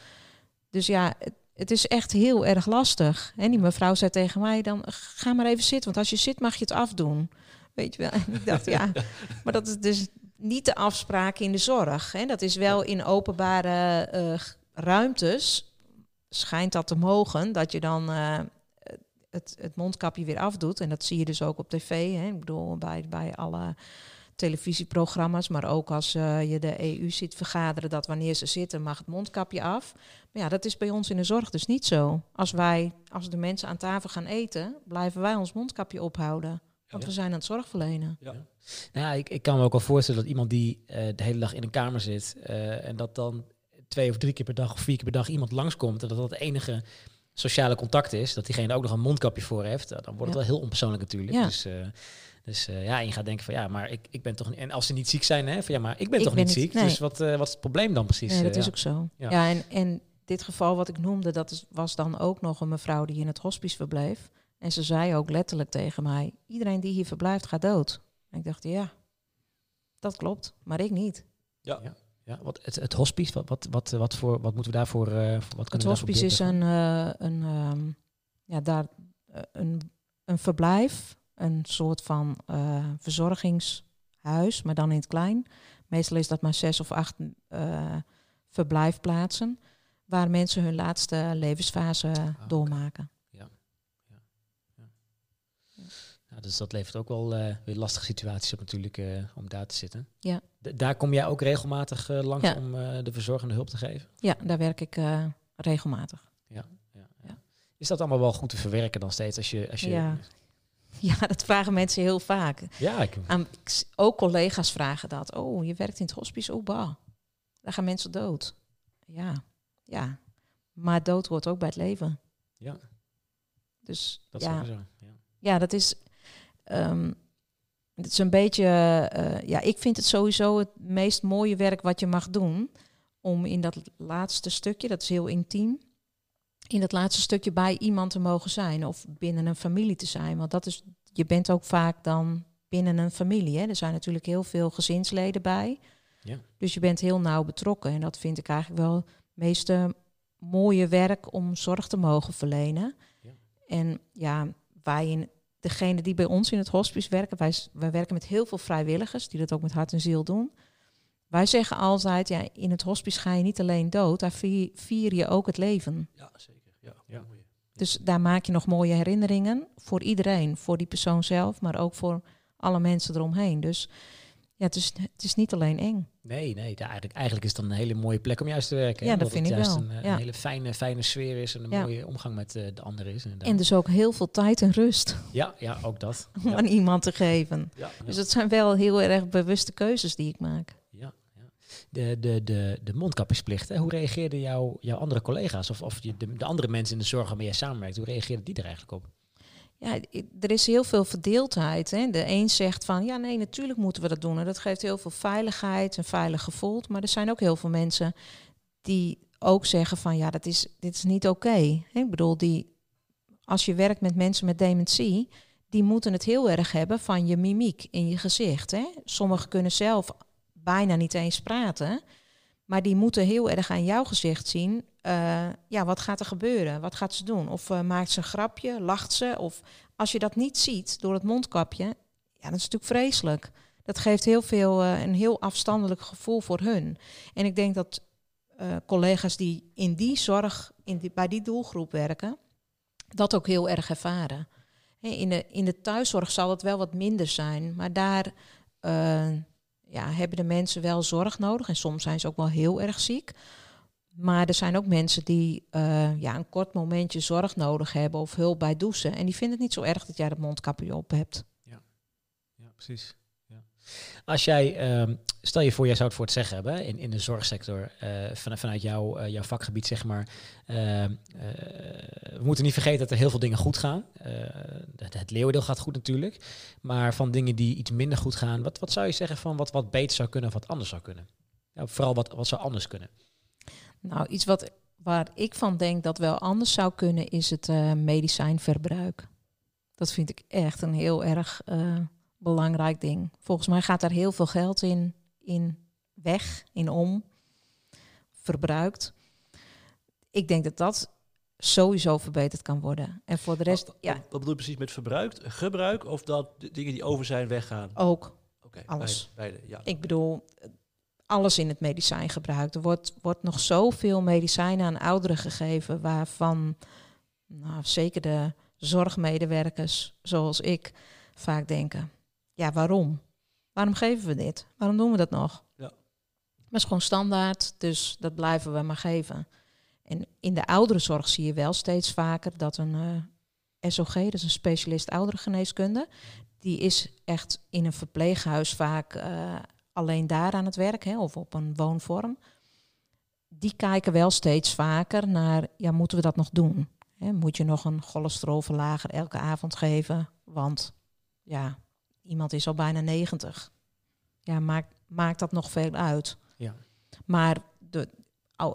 Dus ja, het, het is echt heel erg lastig. En die mevrouw zei tegen mij dan, ga maar even zitten, want als je zit mag je het afdoen. Weet je wel. En ik dacht, ja, maar dat is dus niet de afspraak in de zorg. Hè. Dat is wel in openbare uh, ruimtes, schijnt dat te mogen, dat je dan uh, het, het mondkapje weer afdoet. En dat zie je dus ook op tv. Hè. Ik bedoel, bij, bij alle televisieprogramma's, maar ook als uh, je de EU ziet vergaderen, dat wanneer ze zitten mag het mondkapje af. Maar ja, dat is bij ons in de zorg dus niet zo. Als wij, als de mensen aan tafel gaan eten, blijven wij ons mondkapje ophouden. Want we zijn aan het zorgverlenen. Ja. Nou, ik, ik kan me ook wel voorstellen dat iemand die uh, de hele dag in een kamer zit uh, en dat dan twee of drie keer per dag of vier keer per dag iemand langskomt en dat dat het enige sociale contact is, dat diegene ook nog een mondkapje voor heeft, dan wordt het wel heel onpersoonlijk natuurlijk. Ja. Dus, uh, dus ja, en je gaat denken van ja, maar ik, ik ben toch niet, en als ze niet ziek zijn, hè, van ja, maar ik ben ik toch ben niet ziek, nee. dus wat, wat is het probleem dan precies? Nee, dat is ook zo. Ja, ja en, en dit geval wat ik noemde, dat is, was dan ook nog een mevrouw die in het hospice verbleef. En ze zei ook letterlijk tegen mij: iedereen die hier verblijft gaat dood. En ik dacht, ja, dat klopt, maar ik niet. Ja. ja. Ja, wat, het, het hospice, wat, wat, wat, wat, voor, wat moeten we daarvoor... Uh, wat het hospice is een, uh, een, uh, ja, daar, een, een verblijf, een soort van verzorgingshuis, maar dan in het klein. Meestal is dat maar zes of acht verblijfplaatsen waar mensen hun laatste levensfase ah, doormaken. Ja. Ja. ja. dus dat levert ook wel uh, weer lastige situaties op natuurlijk om daar te zitten. Ja. daar kom jij ook regelmatig langs om de verzorgende hulp te geven? Ja, daar werk ik regelmatig. Ja. Ja, ja. Is dat allemaal wel goed te verwerken dan steeds als je... Als je ja. Ja, dat vragen mensen heel vaak. Ja, ik... Aan, ook collega's vragen dat. Oh, je werkt in het hospice, oh bah. Daar gaan mensen dood. Ja, ja. Maar dood hoort ook bij het leven. Ja. Dus dat ja. Is ja. Ja, dat is. Um, het is een beetje. Uh, ja, ik vind het sowieso het meest mooie werk wat je mag doen. Om in dat laatste stukje, dat is heel intiem. In dat laatste stukje bij iemand te mogen zijn. Of binnen een familie te zijn. Want dat is. Je bent ook vaak dan binnen een familie. Hè. Er zijn natuurlijk heel veel gezinsleden bij. Ja. Dus je bent heel nauw betrokken. En dat vind ik eigenlijk wel het meeste mooie werk om zorg te mogen verlenen. Ja. En ja, wij, degene die bij ons in het hospice werken, wij, wij werken met heel veel vrijwilligers die dat ook met hart en ziel doen. Wij zeggen altijd, ja, in het hospice ga je niet alleen dood, daar vier, vier je ook het leven. Ja, zeker. Ja, ja. Dus daar maak je nog mooie herinneringen voor iedereen, voor die persoon zelf, maar ook voor alle mensen eromheen. Dus ja, het is, het is niet alleen eng. Nee, nee. Eigenlijk, eigenlijk is het dan een hele mooie plek om juist te werken. Ja, dat vind ik wel. Een, eh, een, hele fijne, fijne sfeer is en een mooie omgang met uh, de anderen is. En dus ook heel veel tijd en rust. Ja, ja ook dat. om aan iemand te geven. Dus dat zijn wel heel erg bewuste keuzes die ik maak. De, de, de, de mondkapjesplicht, hè? hoe reageerden jouw jouw andere collega's of, of de, de andere mensen in de zorg waarmee je samenwerkt, hoe reageerden die er eigenlijk op? ja, er is heel veel verdeeldheid. Hè. De een zegt van ja, nee, natuurlijk moeten we dat doen. En dat geeft heel veel veiligheid, een veilig gevoel. Maar er zijn ook heel veel mensen die ook zeggen van ja, dat is, dit is niet oké. Ik bedoel, die, als je werkt met mensen met dementie, die moeten het heel erg hebben van je mimiek in je gezicht. Hè. Sommigen kunnen zelf bijna niet eens praten. Maar die moeten heel erg aan jouw gezicht zien. Uh, ja, wat gaat er gebeuren? Wat gaat ze doen? Of uh, maakt ze een grapje? Lacht ze? Of als je dat niet ziet door het mondkapje, ja, dat is natuurlijk vreselijk. Dat geeft heel veel, uh, een heel afstandelijk gevoel voor hun. En ik denk dat collega's die in die zorg, in die, bij die doelgroep werken, dat ook heel erg ervaren. In de, in de thuiszorg zal het wel wat minder zijn, maar daar ja, hebben de mensen wel zorg nodig. En soms zijn ze ook wel heel erg ziek. Maar er zijn ook mensen die uh, ja, een kort momentje zorg nodig hebben of hulp bij douchen. En die vinden het niet zo erg dat jij dat mondkapje op hebt. Ja, ja precies. Als jij, uh, stel je voor, jij zou het voor het zeggen hebben in, in de zorgsector, uh, van, vanuit jouw, uh, jouw vakgebied, zeg maar. Ehm, we moeten niet vergeten dat er heel veel dingen goed gaan. het, het leeuwendeel gaat goed natuurlijk. Maar van dingen die iets minder goed gaan, wat, wat zou je zeggen van wat, wat beter zou kunnen of wat anders zou kunnen? Ja, vooral wat, wat zou anders kunnen? Nou, iets wat, waar ik van denk dat wel anders zou kunnen, is het medicijnverbruik. Dat vind ik echt een heel erg belangrijk ding. Volgens mij gaat daar heel veel geld in, in weg, in om, verbruikt. Ik denk dat dat sowieso verbeterd kan worden. En voor de rest, wat, ja. Wat bedoel je precies met verbruik? Gebruik of dat dingen die over zijn weggaan? Ook. Oké, alles. Beide, beide, ja. Ik bedoel, alles in het medicijn gebruikt. Er wordt, wordt nog zoveel medicijnen aan ouderen gegeven, waarvan nou, zeker de zorgmedewerkers zoals ik vaak denken. Ja, waarom? Waarom geven we dit? Waarom doen we dat nog? Ja. Maar is gewoon standaard, dus dat blijven we maar geven. En in de ouderenzorg zie je wel steeds vaker dat een uh, SOG, dat is een specialist ouderengeneeskunde, die is echt in een verpleeghuis vaak uh, alleen daar aan het werk hè, of op een woonvorm. Die kijken wel steeds vaker naar, ja, moeten we dat nog doen? Hè, moet je nog een cholesterolverlager elke avond geven? Want ja, iemand is al bijna 90. Ja, maakt, maakt dat nog veel uit? Ja. Maar de,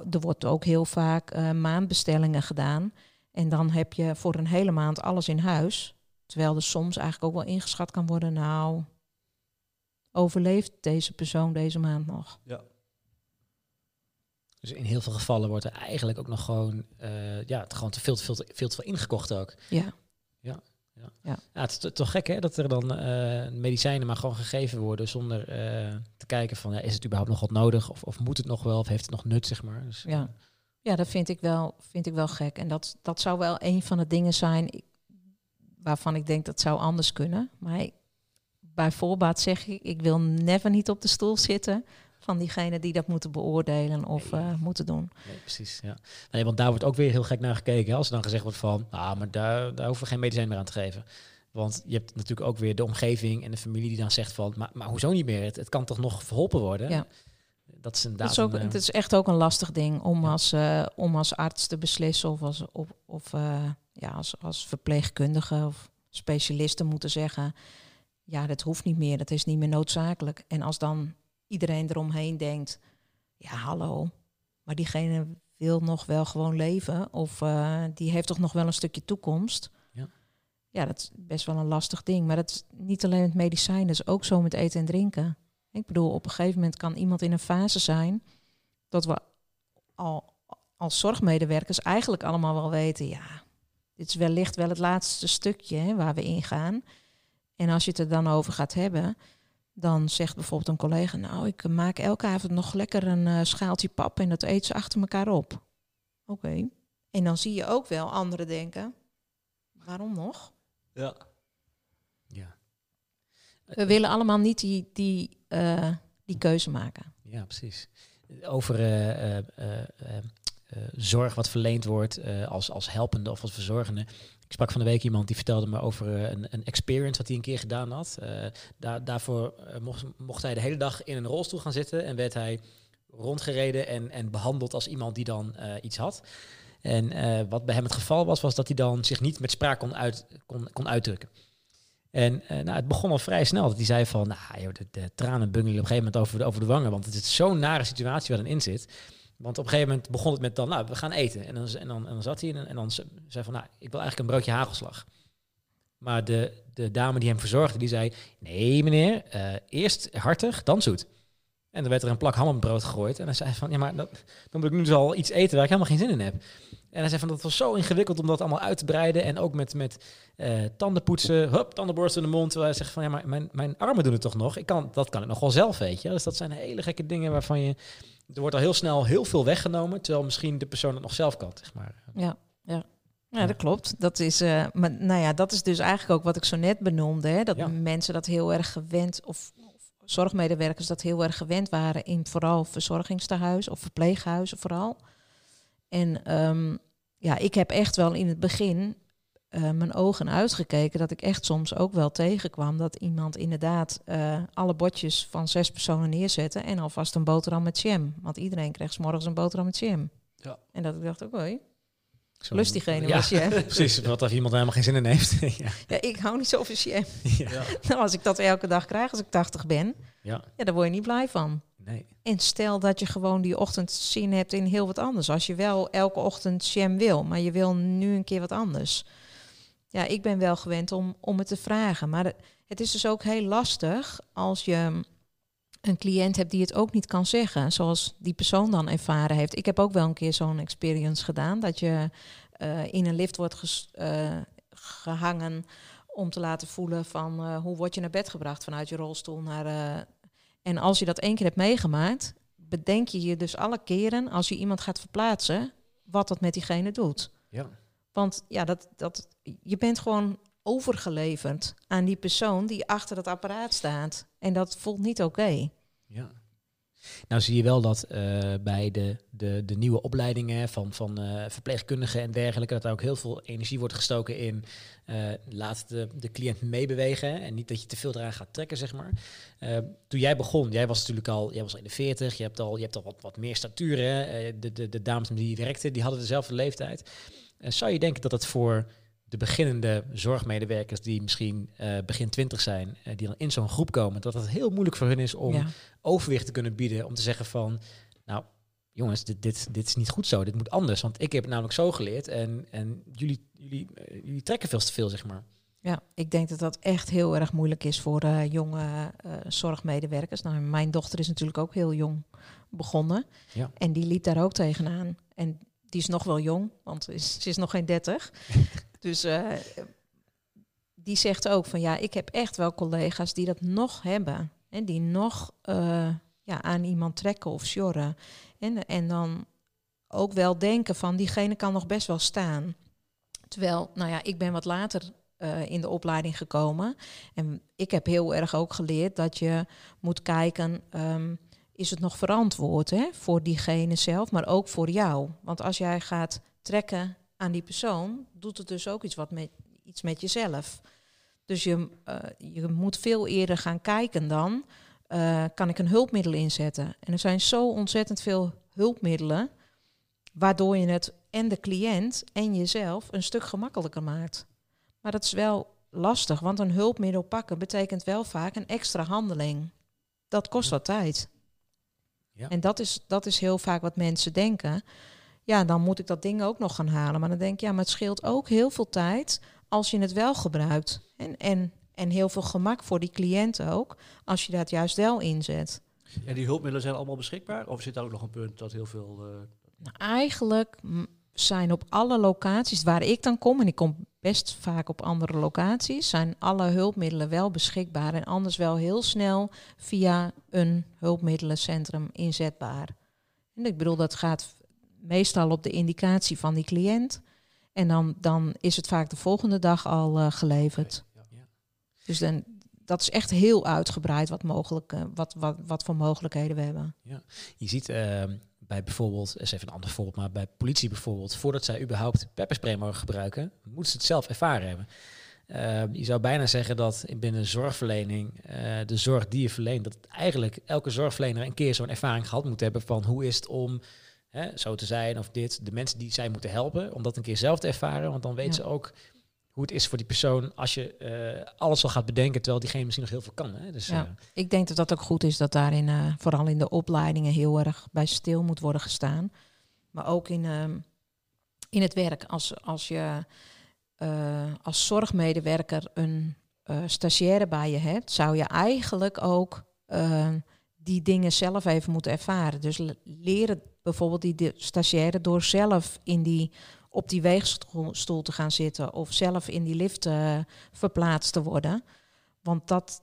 er wordt ook heel vaak uh, maandbestellingen gedaan. En dan heb je voor een hele maand alles in huis. Terwijl er soms eigenlijk ook wel ingeschat kan worden, nou, overleeft deze persoon deze maand nog? Ja. Dus in heel veel gevallen wordt er eigenlijk ook nog gewoon, uh, ja, het gewoon te veel, te veel, te veel te veel ingekocht ook. Ja. Ja. Ja. ja. ja het is toch gek hè, dat er dan uh, medicijnen maar gewoon gegeven worden zonder uh, te kijken van, ja, is het überhaupt nog wat nodig? Of, of moet het nog wel? Of heeft het nog nut, zeg maar? Dus, ja. ja, dat vind ik wel, vind ik wel gek. En dat, dat zou wel een van de dingen zijn waarvan ik denk dat zou anders kunnen. Maar bij voorbaat zeg ik, ik wil never niet op de stoel zitten van diegenen die dat moeten beoordelen of uh, moeten doen. Nee, precies. Ja. Nee, want daar wordt ook weer heel gek naar gekeken. Als er dan gezegd wordt van, ah, maar daar, daar hoeven we geen medicijn meer aan te geven. Want je hebt natuurlijk ook weer de omgeving en de familie die dan zegt van, maar, maar hoezo niet meer? Het, het kan toch nog verholpen worden? Ja. Dat is. Het is, ook, het is echt ook een lastig ding om, als, uh, om als arts te beslissen of als, of, of uh, ja, als, als verpleegkundige of specialist te moeten zeggen ja, dat hoeft niet meer, dat is niet meer noodzakelijk. En als dan iedereen eromheen denkt, ja, hallo, maar diegene wil nog wel gewoon leven of uh, die heeft toch nog wel een stukje toekomst. Ja. ja, dat is best wel een lastig ding. Maar dat is niet alleen met medicijn, dat is ook zo met eten en drinken. Ik bedoel, op een gegeven moment kan iemand in een fase zijn dat we al als zorgmedewerkers eigenlijk allemaal wel weten, ja, dit is wellicht wel het laatste stukje hè, waar we ingaan. En als je het er dan over gaat hebben, dan zegt bijvoorbeeld een collega, nou, ik maak elke avond nog lekker een uh, schaaltje pap en dat eet ze achter elkaar op. Oké. En dan zie je ook wel anderen denken, waarom nog? Ja. Ja. We willen allemaal niet die, die, uh, die keuze maken. Ja, precies. Over uh, zorg wat verleend wordt als, als helpende of als verzorgende. Ik sprak van de week iemand die vertelde me over eh, een, een experience wat hij een keer gedaan had. Daar, daarvoor eh, mocht, mocht hij de hele dag in een rolstoel gaan zitten en werd hij rondgereden en, en behandeld als iemand die dan iets had. En wat bij hem het geval was, was dat hij dan zich niet met spraak kon, uit, kon, kon uitdrukken. En nou, het begon al vrij snel dat hij zei van, nou, joh, de, de tranen bungelen op een gegeven moment over de, over de wangen, want het is zo'n nare situatie waar dan in zit. Want op een gegeven moment begon het met dan, nou, we gaan eten. En dan, en dan, en dan zat hij en, en dan zei van, nou, ik wil eigenlijk een broodje hagelslag. Maar de, de dame die hem verzorgde, die zei, nee meneer, uh, eerst hartig, dan zoet. En dan werd er een plak ham gegooid. En hij zei van, ja, maar dat, dan moet ik nu dus al iets eten waar ik helemaal geen zin in heb. En hij zei van, dat was zo ingewikkeld om dat allemaal uit te breiden. En ook met, met uh, tandenpoetsen, hup, tandenborstel in de mond. Terwijl hij zegt van, ja, maar mijn, mijn armen doen het toch nog? Ik kan, dat kan ik nog wel zelf, weet je. Dus dat zijn hele gekke dingen waarvan je er wordt al heel snel heel veel weggenomen, terwijl misschien de persoon het nog zelf kan, zeg maar. Ja, ja. Ja, dat klopt. Dat is, uh, maar, nou ja, dat is dus eigenlijk ook wat ik zo net benoemde. Hè? Dat mensen dat heel erg gewend, of, of, zorgmedewerkers dat heel erg gewend waren in vooral verzorgingstehuis of verpleeghuizen vooral. En um, ja, ik heb echt wel in het begin uh, mijn ogen uitgekeken dat ik echt soms ook wel tegenkwam dat iemand inderdaad uh, alle bordjes van zes personen neerzette en alvast een boterham met jam. Want iedereen kreeg s morgens een boterham met jam. Ja. En dat ik dacht, oké, okay, lust diegene ja, was jam. Precies, wat als iemand helemaal geen zin in heeft. ja. ja. ik hou niet zo van jam. Ja. nou, als ik dat elke dag krijg als ik 80 ben, ja. Ja, daar word je niet blij van. Nee. En stel dat je gewoon die ochtend zin hebt in heel wat anders. Als je wel elke ochtend jam wil, maar je wil nu een keer wat anders ja, ik ben wel gewend om, om het te vragen. Maar het is dus ook heel lastig als je een cliënt hebt die het ook niet kan zeggen, zoals die persoon dan ervaren heeft. Ik heb ook wel een keer zo'n experience gedaan, dat je uh, in een lift wordt uh, gehangen om te laten voelen van uh, hoe word je naar bed gebracht vanuit je rolstoel naar... en als je dat één keer hebt meegemaakt, bedenk je je dus alle keren als je iemand gaat verplaatsen, wat dat met diegene doet. Ja. Want ja, dat, dat, je bent gewoon overgeleverd aan die persoon die achter het apparaat staat. En dat voelt niet oké. Ja. Nou zie je wel dat uh, bij de, de, de nieuwe opleidingen van, van uh, verpleegkundigen en dergelijke, dat er ook heel veel energie wordt gestoken in uh, laat de, de cliënt meebewegen en niet dat je te veel eraan gaat trekken, zeg maar. toen jij begon, jij was natuurlijk al, jij was al in de 40, je hebt al, je hebt al wat, wat meer statuur. De, de, de dames die werkten, die hadden dezelfde leeftijd. Zou je denken dat het voor de beginnende zorgmedewerkers die misschien uh, begin twintig zijn, uh, die dan in zo'n groep komen, dat het heel moeilijk voor hun is om overwicht te kunnen bieden, om te zeggen van, nou jongens, dit, dit, dit is niet goed zo, dit moet anders, want ik heb het namelijk zo geleerd en, en jullie, jullie, uh, jullie trekken veel te veel, zeg maar. Ja, ik denk dat dat echt heel erg moeilijk is voor jonge zorgmedewerkers. Nou, mijn dochter is natuurlijk ook heel jong begonnen. Ja. En die liep daar ook tegenaan. En die is nog wel jong, want ze is, nog geen dertig. dus eh, die zegt ook van ja, ik heb echt wel collega's die dat nog hebben. En die nog eh, ja, aan iemand trekken of sjorren. En, en dan ook wel denken van diegene kan nog best wel staan. Terwijl, nou ja, ik ben wat later uh, in de opleiding gekomen. En ik heb heel erg ook geleerd dat je moet kijken, um, is het nog verantwoord hè, voor diegene zelf, maar ook voor jou. Want als jij gaat trekken aan die persoon, doet het dus ook iets, wat met, iets met jezelf. Dus je, uh, je moet veel eerder gaan kijken dan, uh, kan ik een hulpmiddel inzetten? En er zijn zo ontzettend veel hulpmiddelen, waardoor je het en de cliënt en jezelf een stuk gemakkelijker maakt. Maar dat is wel lastig, want een hulpmiddel pakken betekent wel vaak een extra handeling. Dat kost wat tijd. Ja. En dat is, dat is heel vaak wat mensen denken. Ja, dan moet ik dat ding ook nog gaan halen. Maar dan denk ik, ja, maar het scheelt ook heel veel tijd als je het wel gebruikt. En, en, en heel veel gemak voor die cliënt ook, als je dat juist wel inzet. En die hulpmiddelen zijn allemaal beschikbaar? Of zit daar ook nog een punt dat heel veel... Uh... Nou, eigenlijk zijn op alle locaties waar ik dan kom, en ik kom best vaak op andere locaties, zijn alle hulpmiddelen wel beschikbaar en anders wel heel snel via een hulpmiddelencentrum inzetbaar. En ik bedoel, dat gaat meestal op de indicatie van die cliënt. En dan, dan is het vaak de volgende dag al uh, geleverd. Dus dan, dat is echt heel uitgebreid wat, mogelijk, uh, wat, wat, wat voor mogelijkheden we hebben. Ja. Je ziet uh, bij bijvoorbeeld, is even een ander voorbeeld, maar bij politie bijvoorbeeld, voordat zij überhaupt pepperspray mogen gebruiken, moeten ze het zelf ervaren hebben. Uh, je zou bijna zeggen dat binnen zorgverlening, uh, de zorg die je verleent, dat eigenlijk elke zorgverlener een keer zo'n ervaring gehad moet hebben van hoe is het om hè, zo te zijn of dit, de mensen die zij moeten helpen, om dat een keer zelf te ervaren, want dan weten ja. ze ook hoe het is voor die persoon als je uh, alles al gaat bedenken, terwijl diegene misschien nog heel veel kan. Hè? Dus, ja, uh, ik denk dat dat ook goed is dat daarin, uh, vooral in de opleidingen, heel erg bij stil moet worden gestaan. Maar ook in, in het werk, als, als je als zorgmedewerker een stagiaire bij je hebt, zou je eigenlijk ook die dingen zelf even moeten ervaren. Dus leren bijvoorbeeld die stagiaire door zelf in die op die weegstoel te gaan zitten of zelf in die lift uh, verplaatst te worden. Want dat,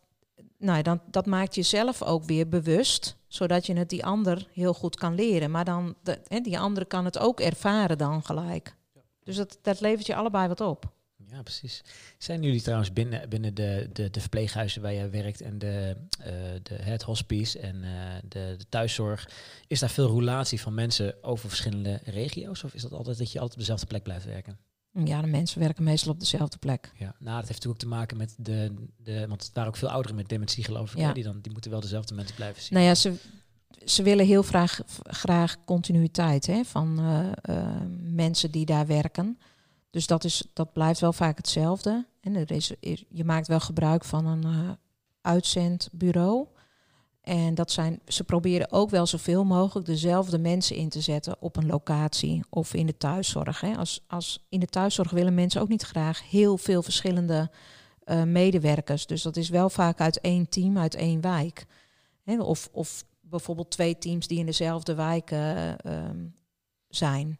nou, dan, dat maakt jezelf ook weer bewust, zodat je het die ander heel goed kan leren. Maar dan, de, die andere kan het ook ervaren dan gelijk. Dus dat, dat levert je allebei wat op. Ja, precies. Zijn jullie trouwens binnen, binnen de, de, de verpleeghuizen waar jij werkt en de, uh, de, het hospice en uh, de, de thuiszorg, is daar veel roulatie van mensen over verschillende regio's? Of is dat altijd dat je altijd op dezelfde plek blijft werken? Ja, de mensen werken meestal op dezelfde plek. Ja, nou, dat heeft natuurlijk ook te maken met de, de want het waren ook veel ouderen met dementie, geloof ik. Ja. Hè? Die, dan, die moeten wel dezelfde mensen blijven zien. Nou ja, ze, ze willen heel graag, graag continuïteit hè, van uh, mensen die daar werken. Dus dat, is, dat blijft wel vaak hetzelfde. En er is, je maakt wel gebruik van een uh, uitzendbureau. En dat zijn, ze proberen ook wel zoveel mogelijk dezelfde mensen in te zetten op een locatie of in de thuiszorg. Hè. Als, als in de thuiszorg willen mensen ook niet graag heel veel verschillende uh, medewerkers. Dus dat is wel vaak uit één team, uit één wijk. Hè. Of, of bijvoorbeeld twee teams die in dezelfde wijk uh, um, zijn.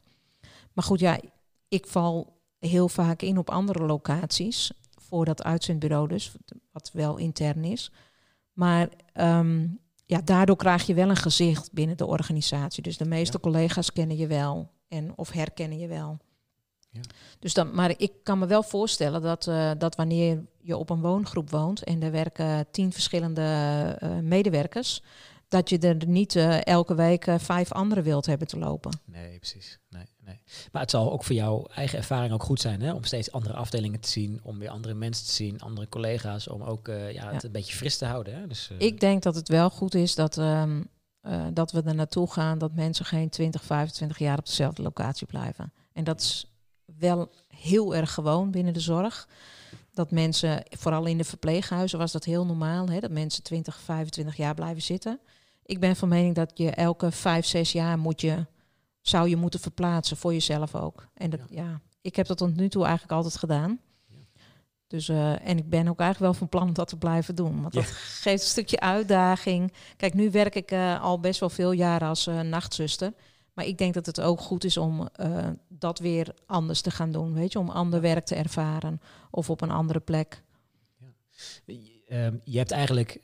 Maar goed, ja, ik val heel vaak in op andere locaties voor dat uitzendbureau dus, wat wel intern is. Maar um, ja, daardoor krijg je wel een gezicht binnen de organisatie. Dus de meeste ja. collega's kennen je wel en of herkennen je wel. Ja. Dus dan, maar ik kan me wel voorstellen dat, uh, dat wanneer je op een woongroep woont en er werken tien verschillende uh, medewerkers, dat je er niet uh, elke week vijf anderen wilt hebben te lopen. Nee, precies. Nee, nee. Maar het zal ook voor jouw eigen ervaring ook goed zijn hè? om steeds andere afdelingen te zien, om weer andere mensen te zien, andere collega's, om ook uh, ja, het ja. een beetje fris te houden. Hè? Dus, uh... Ik denk dat het wel goed is dat, um, uh, dat we er naartoe gaan dat mensen geen 20, 25 jaar op dezelfde locatie blijven. En dat is wel heel erg gewoon binnen de zorg. Dat mensen, vooral in de verpleeghuizen was dat heel normaal, hè, dat mensen 20, 25 jaar blijven zitten. Ik ben van mening dat je elke 5, 6 jaar moet je zou je moeten verplaatsen voor jezelf ook. En dat, ja. ja. ik heb dat tot nu toe eigenlijk altijd gedaan. Ja. Dus, uh, en ik ben ook eigenlijk wel van plan dat te blijven doen. Want dat geeft een stukje uitdaging. Kijk, nu werk ik uh, al best wel veel jaren als uh, nachtzuster. Maar ik denk dat het ook goed is om dat weer anders te gaan doen. Weet je, om ander werk te ervaren. Of op een andere plek. Ja. Ehm, je hebt eigenlijk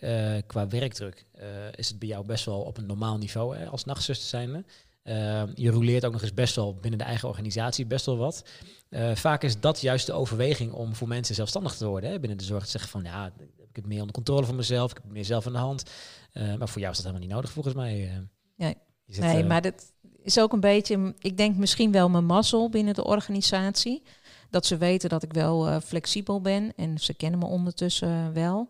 qua werkdruk, is het bij jou best wel op een normaal niveau hè, als nachtzuster zijnde. Uh, je roleert ook nog eens best wel binnen de eigen organisatie best wel wat. Uh, vaak is dat juist de overweging om voor mensen zelfstandig te worden. Hè? Binnen de zorg te zeggen van ja, ik heb het meer onder controle van mezelf, ik heb het meer zelf in de hand. Uh, maar voor jou is dat helemaal niet nodig volgens mij. Eh. Nee, maar dat is ook een beetje, ik denk misschien wel mijn mazzel binnen de organisatie. Dat ze weten dat ik wel flexibel ben en ze kennen me ondertussen wel.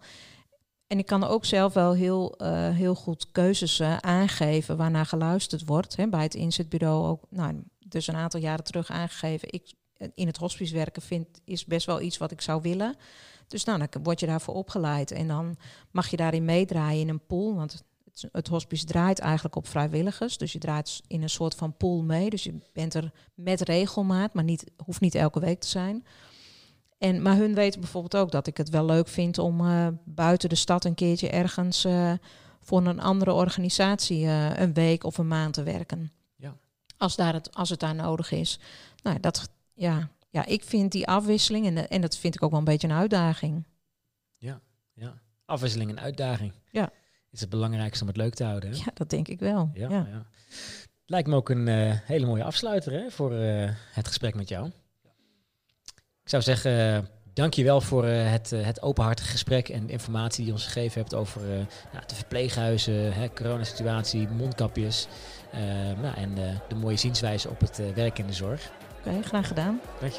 En ik kan ook zelf wel heel, uh, heel goed keuzes uh, aangeven waarnaar geluisterd wordt. Hè, bij het inzetbureau ook, nou, dus een aantal jaren terug aangegeven. Ik in het hospice werken vind is best wel iets wat ik zou willen. Dus nou, dan word je daarvoor opgeleid. En dan mag je daarin meedraaien in een pool. Want het, het hospice draait eigenlijk op vrijwilligers. Dus je draait in een soort van pool mee. Dus je bent er met regelmaat, maar niet, hoeft niet elke week te zijn. En, maar hun weten bijvoorbeeld ook dat ik het wel leuk vind om uh, buiten de stad een keertje ergens uh, voor een andere organisatie uh, een week of een maand te werken. Ja. Als, daar het, als het daar nodig is. Nou, dat, ja, ja, ik vind die afwisseling, en, en dat vind ik ook wel een beetje een uitdaging. Ja, ja. afwisseling en uitdaging. Ja. Is het belangrijkste om het leuk te houden. Hè? Ja, dat denk ik wel. Ja, ja. Lijkt me ook een hele mooie afsluiter hè, voor het gesprek met jou. Ik zou zeggen, uh, dank je wel voor uh, het, uh, het openhartige gesprek en de informatie die je ons gegeven hebt over nou, de verpleeghuizen, hè, coronasituatie, mondkapjes nou, en de mooie zienswijze op het werk in de zorg. Oké, okay, graag gedaan. Dank